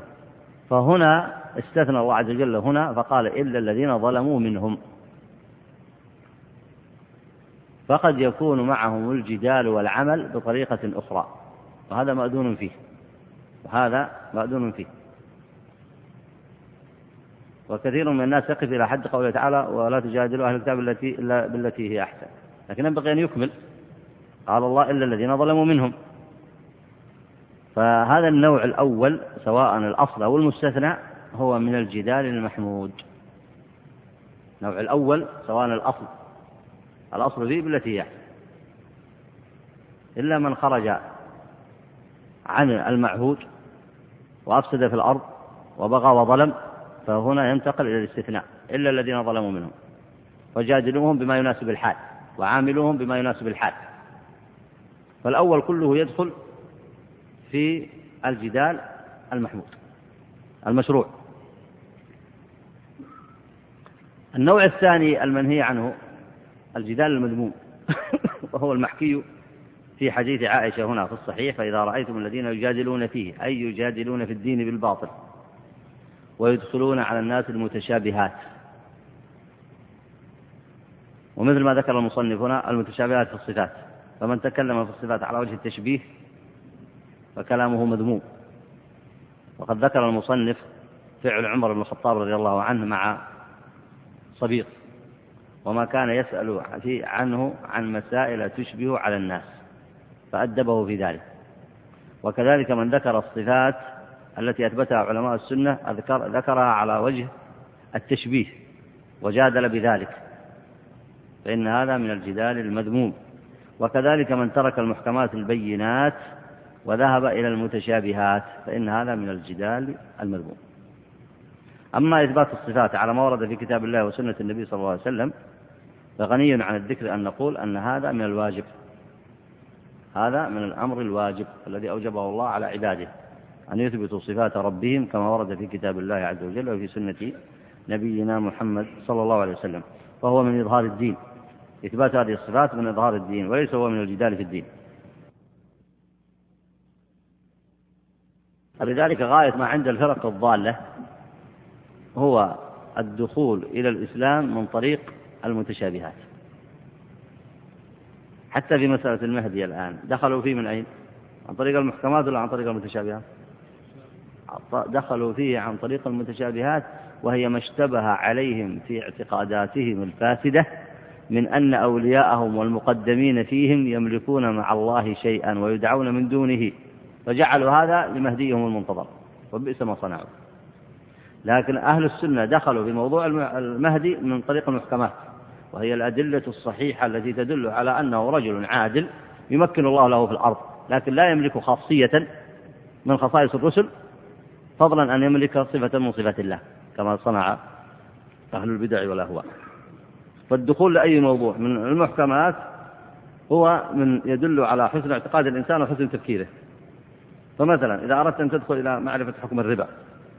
A: فهنا استثنى الله عز وجل هنا فقال إلا الذين ظلموا منهم. فقد يكون معهم الجدال والعمل بطريقة أخرى. وهذا مأذون فيه. وهذا مأذون فيه. وكثير من الناس يقف إلى حد قوله تعالى ولا تجادلوا أهل الكتاب التي إلا بالتي هي أحسن. لكن ينبغي أن يكمل. قال الله إلا الذين ظلموا منهم. فهذا النوع الأول سواء الأصل أو المستثنى هو من الجدال المحمود. النوع الأول سواء الأصل الأصل فيه بالتي هي. إلا من خرج عن المعهود وأفسد في الأرض وبغى وظلم فهنا ينتقل إلى الاستثناء إلا الذين ظلموا منهم. وجادلوهم بما يناسب الحال وعاملوهم بما يناسب الحال. فالأول كله يدخل في الجدال المحمود المشروع. النوع الثاني المنهي عنه الجدال المذموم وهو المحكي في حديث عائشة هنا في الصحيح فإذا رأيتم الذين يجادلون فيه أي يجادلون في الدين بالباطل ويدخلون على الناس المتشابهات. ومثل ما ذكر المصنف هنا المتشابهات في الصفات. فمن تكلم في الصفات على وجه التشبيه فكلامه مذموم. وقد ذكر المصنف فعل عمر بن الخطاب رضي الله عنه مع صبيغ وما كان يسأل عنه عن مسائل تشبه على الناس فأدبه في ذلك. وكذلك من ذكر الصفات التي أثبتها علماء السنة أذكر ذكرها على وجه التشبيه وجادل بذلك فإن هذا من الجدال المذموم. وكذلك من ترك المحكمات البينات وذهب إلى المتشابهات فإن هذا من الجدال المذموم. أما إثبات الصفات على ما ورد في كتاب الله وسنة النبي صلى الله عليه وسلم فغني عن الذكر أن نقول أن هذا من الواجب. هذا من الأمر الواجب الذي أوجبه الله على عباده أن يثبتوا صفات ربهم كما ورد في كتاب الله عز وجل وفي سنة نبينا محمد صلى الله عليه وسلم. فهو من إظهار الدين. إثبات هذه الصفات من إظهار الدين وليس هو من الجدال في الدين. لذلك غاية ما عند الفرق الضالة هو الدخول إلى الإسلام من طريق المتشابهات. حتى في مسألة المهدي الآن. دخلوا فيه من أين؟ عن طريق المحكمات ولا عن طريق المتشابهات؟ دخلوا فيه عن طريق المتشابهات وهي ما اشتبه عليهم في اعتقاداتهم الفاسدة من أن أولياءهم والمقدمين فيهم يملكون مع الله شيئا ويدعون من دونه. فجعلوا هذا لمهديهم المنتظر. وبئس ما صنعوا. لكن أهل السنة دخلوا في موضوع المهدي من طريق المحكمات وهي الأدلة الصحيحة التي تدل على أنه رجل عادل يمكن الله له في الأرض لكن لا يملك خاصية من خصائص الرسل فضلا أن يملك صفة من صفات الله كما صنع أهل البدع والأهواء. فالدخول لأي موضوع من المحكمات هو من يدل على حسن اعتقاد الإنسان وحسن تفكيره. فمثلا إذا أردت أن تدخل إلى معرفة حكم الربا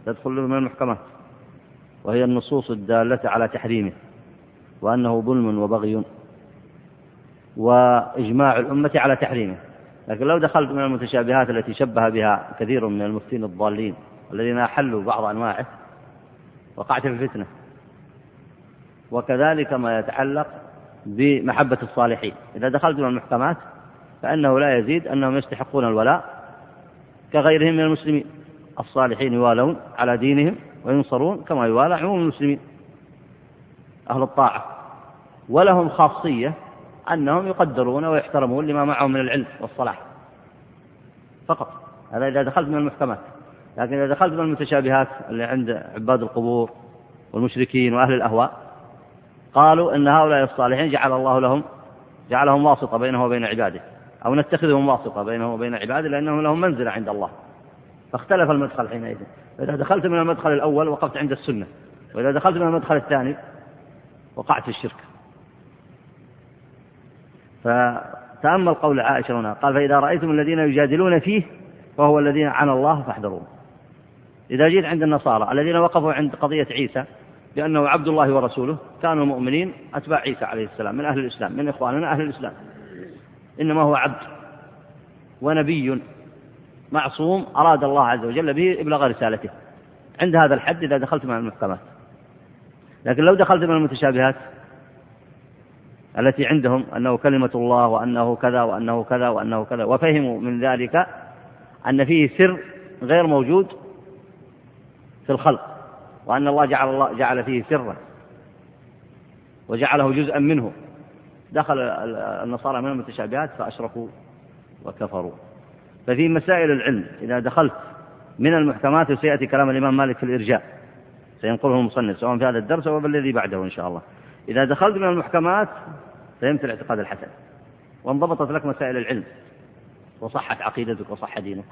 A: تدخل من المحكمات وهي النصوص الدالة على تحريمه وأنه ظلم وبغي وإجماع الأمة على تحريمه. لكن لو دخلت من المتشابهات التي شبه بها كثير من المفتين الضالين الذين أحلوا بعض أنواعه وقعت في الفتنة. وكذلك ما يتعلق بمحبة الصالحين. إذا دخلت من المحكمات فإنه لا يزيد أنهم يستحقون الولاء كغيرهم من المسلمين. الصالحين يوالون على دينهم وينصرون كما يوالى عموم المسلمين أهل الطاعة. ولهم خاصية أنهم يقدرون ويحترمون لما معهم من العلم والصلاح. فقط. هذا إذا دخلت من المحكمات. لكن إذا دخلت من المتشابهات اللي عند عباد القبور والمشركين وأهل الأهواء قالوا إن هؤلاء الصالحين جعل الله لهم جعلهم واسطة بينه وبين عباده. أو نتخذهم واسطة بينه وبين عباده لأنهم لهم منزلة عند الله. فاختلف المدخل حينئذ. إذا دخلت من المدخل الأول وقفت عند السنة وإذا دخلت من المدخل الثاني وقعت في الشرك. فتأمل قول عائشة هنا قال فإذا رأيتم الذين يجادلون فيه فهو الذين عن الله فاحذروه إذا جيت عند النصارى الذين وقفوا عند قضية عيسى بأنه عبد الله ورسوله كانوا مؤمنين أتباع عيسى عليه السلام من أهل الإسلام من إخواننا أهل الإسلام. إنما هو عبد ونبي. معصوم أراد الله عز وجل به إبلاغ رسالته. عند هذا الحد إذا دخلت مع المحكمات. لكن لو دخلت من المتشابهات التي عندهم أنه كلمة الله وأنه كذا وأنه كذا وأنه كذا وفهموا من ذلك أن فيه سر غير موجود في الخلق وأن الله جعل الله جعل فيه سرا وجعله جزءا منه. دخل النصارى من المتشابهات فأشركوا وكفروا. ففي مسائل العلم. إذا دخلت من المحكمات وسيأتي كلام الإمام مالك في الإرجاء سينقله المصنف سواء في هذا الدرس أو بالذي بعده إن شاء الله. إذا دخلت من المحكمات فهمت الاعتقاد الحسن. وانضبطت لك مسائل العلم. وصحت عقيدتك وصح دينك.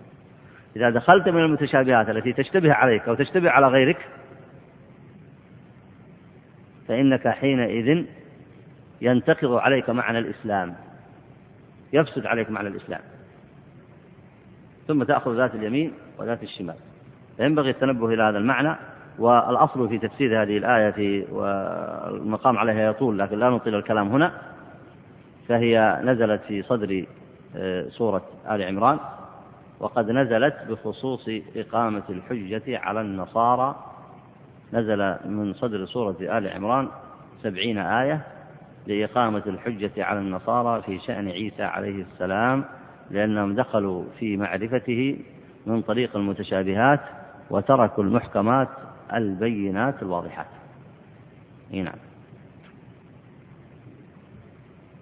A: إذا دخلت من المتشابهات التي تشتبه عليك أو تشتبه على غيرك فإنك حينئذ ينتقض عليك معنى الإسلام. يفسد عليك معنى الإسلام. ثم تأخذ ذات اليمين وذات الشمال. فينبغي التنبه إلى هذا المعنى والأصل في تفسير هذه الآية والمقام عليها يطول لكن لا نطيل الكلام هنا. فهي نزلت في صدر آه، سورة آل عمران. وقد نزلت بخصوص إقامة الحجة على النصارى. نزل من صدر سورة آل عمران سبعين آية لإقامة الحجة على النصارى في شأن عيسى عليه السلام. لأنهم دخلوا في معرفته من طريق المتشابهات وتركوا المحكمات البينات الواضحات. نعم.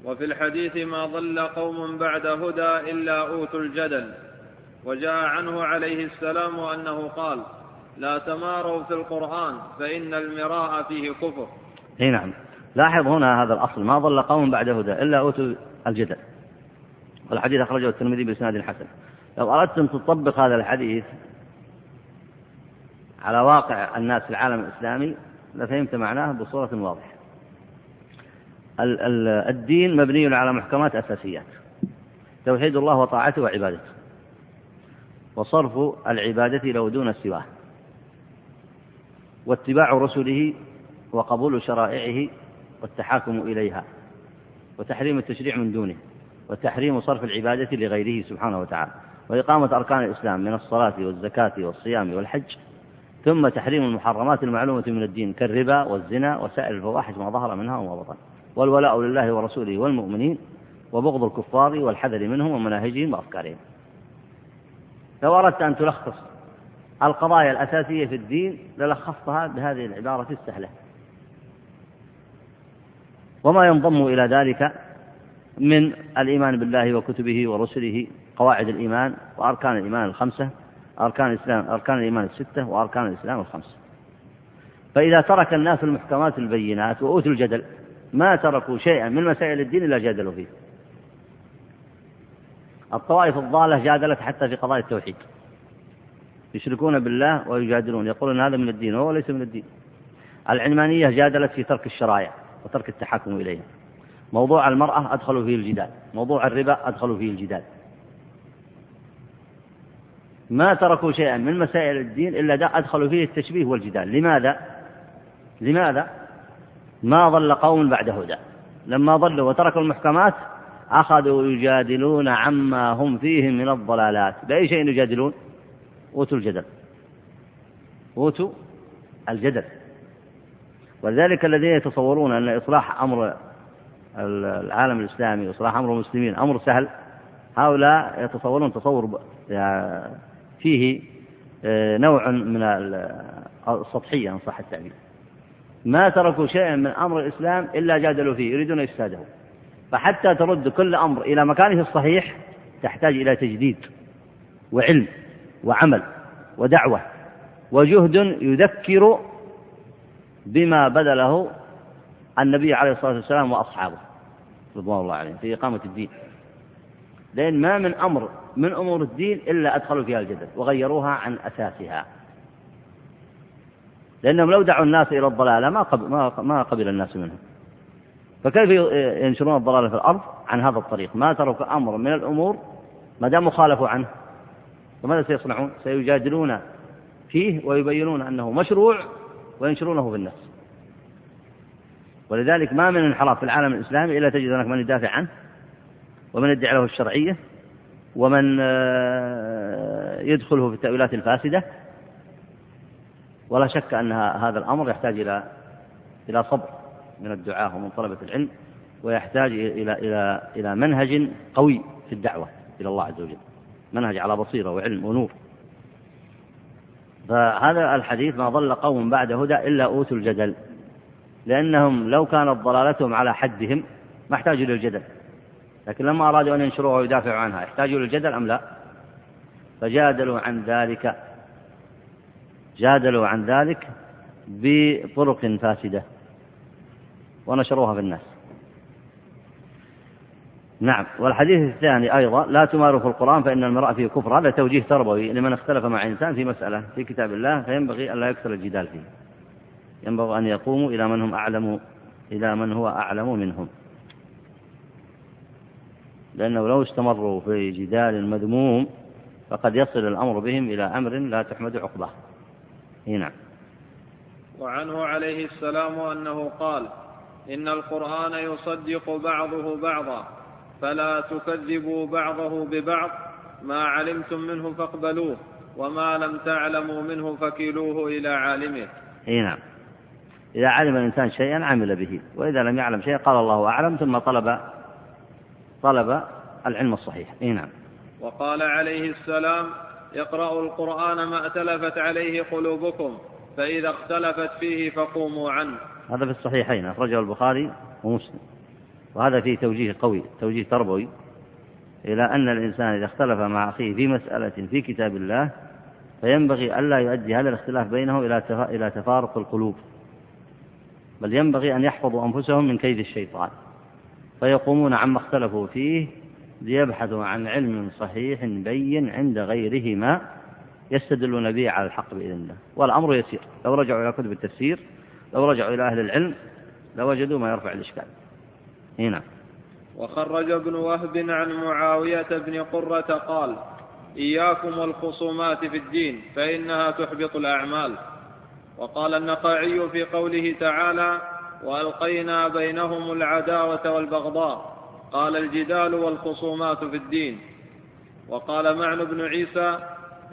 B: وفي الحديث ما ضل قوم بعد هدى إلا أوتوا الجدل وجاء عنه عليه السلام أنه قال لا تماروا في القرآن فإن المراء فيه كفر.
A: إي نعم. لاحظ هنا هذا الأصل ما ضل قوم بعد هدى إلا أوتوا الجدل. والحديث أخرجه الترمذي بإسناد حسن. لو أردت أن تطبق هذا الحديث على واقع الناس في العالم الإسلامي لفهمت معناه بصورة واضحة. الدين مبني على محكمات أساسيات. توحيد الله وطاعته وعبادته. وصرف العبادة له دون سواه. واتباع رسله وقبول شرائعه والتحاكم إليها. وتحريم التشريع من دونه. وتحريم صرف العبادة لغيره سبحانه وتعالى وإقامة أركان الإسلام من الصلاة والزكاة والصيام والحج ثم تحريم المحرمات المعلومة من الدين كالربا والزنا وسائر الفواحش ما ظهر منها وما بطن. والولاء لله ورسوله والمؤمنين وبغض الكفار والحذر منهم ومناهجهم وأفكارهم. لو أردت أن تلخص القضايا الأساسية في الدين للخصتها بهذه العبارة السهلة. وما ينضم إلى ذلك من الإيمان بالله وكتبه ورسله قواعد الإيمان وأركان الإيمان الخمسة أركان الإسلام أركان الإيمان الستة وأركان الإسلام الخمسة. فإذا ترك الناس المحكمات البينات وأوتوا الجدل ما تركوا شيئا من مسائل الدين إلا جادلوا فيه. الطوائف الضالة جادلت حتى في قضايا التوحيد. يشركون بالله ويجادلون يقولون هذا من الدين وهو ليس من الدين. العلمانية جادلت في ترك الشرائع وترك التحكم إليها موضوع المرأة أدخلوا فيه الجدال. موضوع الربا أدخلوا فيه الجدال. ما تركوا شيئا من مسائل الدين إلا أدخلوا فيه التشبيه والجدال. لماذا؟ لماذا؟ ما ضل قوم بعد هدى. لما ضلوا وتركوا المحكمات أخذوا يجادلون عما هم فيه من الضلالات. بأي شيء يجادلون؟ أوتوا الجدل. أوتوا الجدل. ولذلك الذين يتصورون أن إصلاح أمر العالم الإسلامي وإصلاح أمر المسلمين أمر سهل. هؤلاء يتصورون تصور فيه آه، نوع من السطحية إن صح التعبير. ما تركوا شيئا من أمر الإسلام إلا جادلوا فيه يريدون إفساده. فحتى ترد كل أمر إلى مكانه الصحيح تحتاج إلى تجديد وعلم وعمل ودعوة وجهد يذكر بما بذله النبي عليه الصلاة والسلام وأصحابه. رضوان الله عليهم في إقامة الدين. لأن ما من أمر من أمور الدين إلا أدخلوا فيها الجدل وغيروها عن أساسها. لأنهم لو دعوا الناس إلى الضلالة ما قبل, ما قبل الناس منهم. فكيف ينشرون الضلالة في الأرض؟ عن هذا الطريق. ما تركوا أمر من الأمور ما داموا خالفوا عنه. فماذا سيصنعون؟ سيجادلون فيه ويبينون أنه مشروع وينشرونه في الناس. ولذلك ما من انحراف في العالم الإسلامي إلا تجد هناك من يدافع عنه ومن يدعي له الشرعية ومن آه، يدخله في التأويلات الفاسدة. ولا شك أن هذا الأمر يحتاج إلى إلى صبر من الدعاة ومن طلبة العلم ويحتاج إلى إلى إلى منهج قوي في الدعوة إلى الله عز وجل. منهج على بصيرة وعلم ونور. فهذا الحديث ما ضل قوم بعد هدى إلا أوتوا الجدل. لأنهم لو كانت ضلالتهم على حدهم ما احتاجوا للجدل. لكن لما أرادوا أن ينشروها ويدافعوا عنها يحتاجوا للجدل أم لا؟ فجادلوا عن ذلك جادلوا عن ذلك بطرق فاسدة ونشروها في الناس. نعم. والحديث الثاني أيضا لا تماروا في القرآن فإن المرأة فيه كفر. هذا توجيه تربوي لمن اختلف مع إنسان في مسألة في كتاب الله فينبغي أن لا يكثر الجدال فيه. ينبغي أن يقوموا إلى من هم أعلم إلى من هو أعلم منهم. لأنه لو استمروا في جدال مذموم فقد يصل الأمر بهم إلى أمر لا تحمد عقباه. نعم.
B: وعنه عليه السلام أنه قال إن القرآن يصدق بعضه بعضا فلا تكذبوا بعضه ببعض ما علمتم منه فاقبلوه وما لم تعلموا منه فكيلوه إلى عالمه.
A: نعم. إذا علم الإنسان شيئا عمل به وإذا لم يعلم شيئا قال الله أعلم ثم طلب طلب العلم الصحيح. إي نعم.
B: وقال عليه السلام اقرأوا القرآن ما ائتلفت عليه قلوبكم فإذا اختلفت فيه فقوموا عنه.
A: هذا في الصحيحين أخرجه البخاري ومسلم. وهذا فيه توجيه قوي توجيه تربوي إلى أن الإنسان إذا اختلف مع أخيه في مسألة في كتاب الله فينبغي ألا يؤدي هذا الاختلاف بينه إلى إلى تفارق القلوب. بل ينبغي أن يحفظوا أنفسهم من كيد الشيطان. فيقومون عما اختلفوا فيه ليبحثوا عن علم صحيح بين عند غيرهما يستدلون به على الحق بإذن الله. والأمر يسير. لو رجعوا إلى كتب التفسير لو رجعوا إلى أهل العلم لوجدوا ما يرفع الإشكال. هنا.
B: وخرج ابن وهب عن معاوية بن قرة قال إياكم والخصومات في الدين فإنها تحبط الأعمال. وقال النخعي في قوله تعالى وألقينا بينهم العداوة والبغضاء قال الجدال والخصومات في الدين وقال معن بن عيسى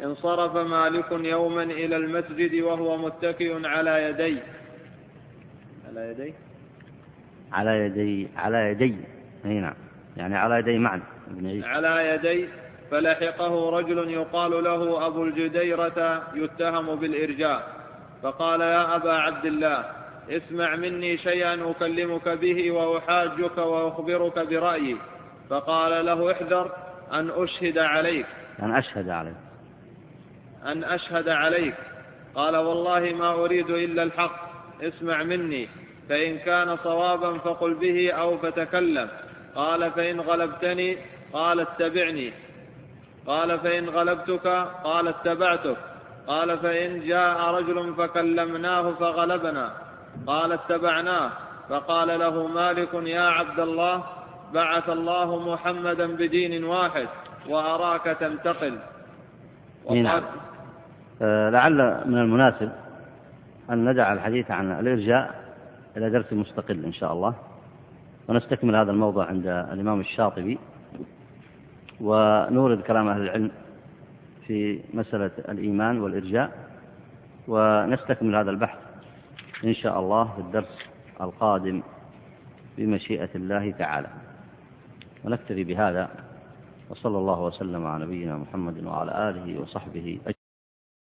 B: انصرف مالك يوما إلى المسجد وهو متكئ على يدي على يدي
A: على يدي على يدي أي نعم. يعني على يدي معن بن عيسى.
B: على يدي فلحقه رجل يقال له أبو الجديرة يتهم بالإرجاء. فقال يا أبا عبد الله اسمع مني شيئا أكلمك به وأحاجك وأخبرك برأيي. فقال له احذر أن أشهد عليك.
A: أن أشهد عليك.
B: أن أشهد عليك. قال والله ما أريد إلا الحق اسمع مني فإن كان صوابا فقل به أو فتكلم. قال فإن غلبتني قال اتبعني. قال فإن غلبتك قال اتبعتك. قال فإن جاء رجل فكلمناه فغلبنا. قال اتبعناه. فقال له مالك يا عبد الله؟ بعث الله محمدا بدين واحد وأراك تنتقل.
A: نعم. آه لعل من المناسب أن ندع الحديث عن الإرجاء إلى درس مستقل إن شاء الله. ونستكمل هذا الموضوع عند الإمام الشاطبي. ونورد كلام أهل العلم في مسألة الإيمان والإرجاء ونستكمل هذا البحث إن شاء الله في الدرس القادم بمشيئة الله تعالى. ونكتفي بهذا وصلى الله وسلم على نبينا محمد وعلى آله وصحبه أجمعين.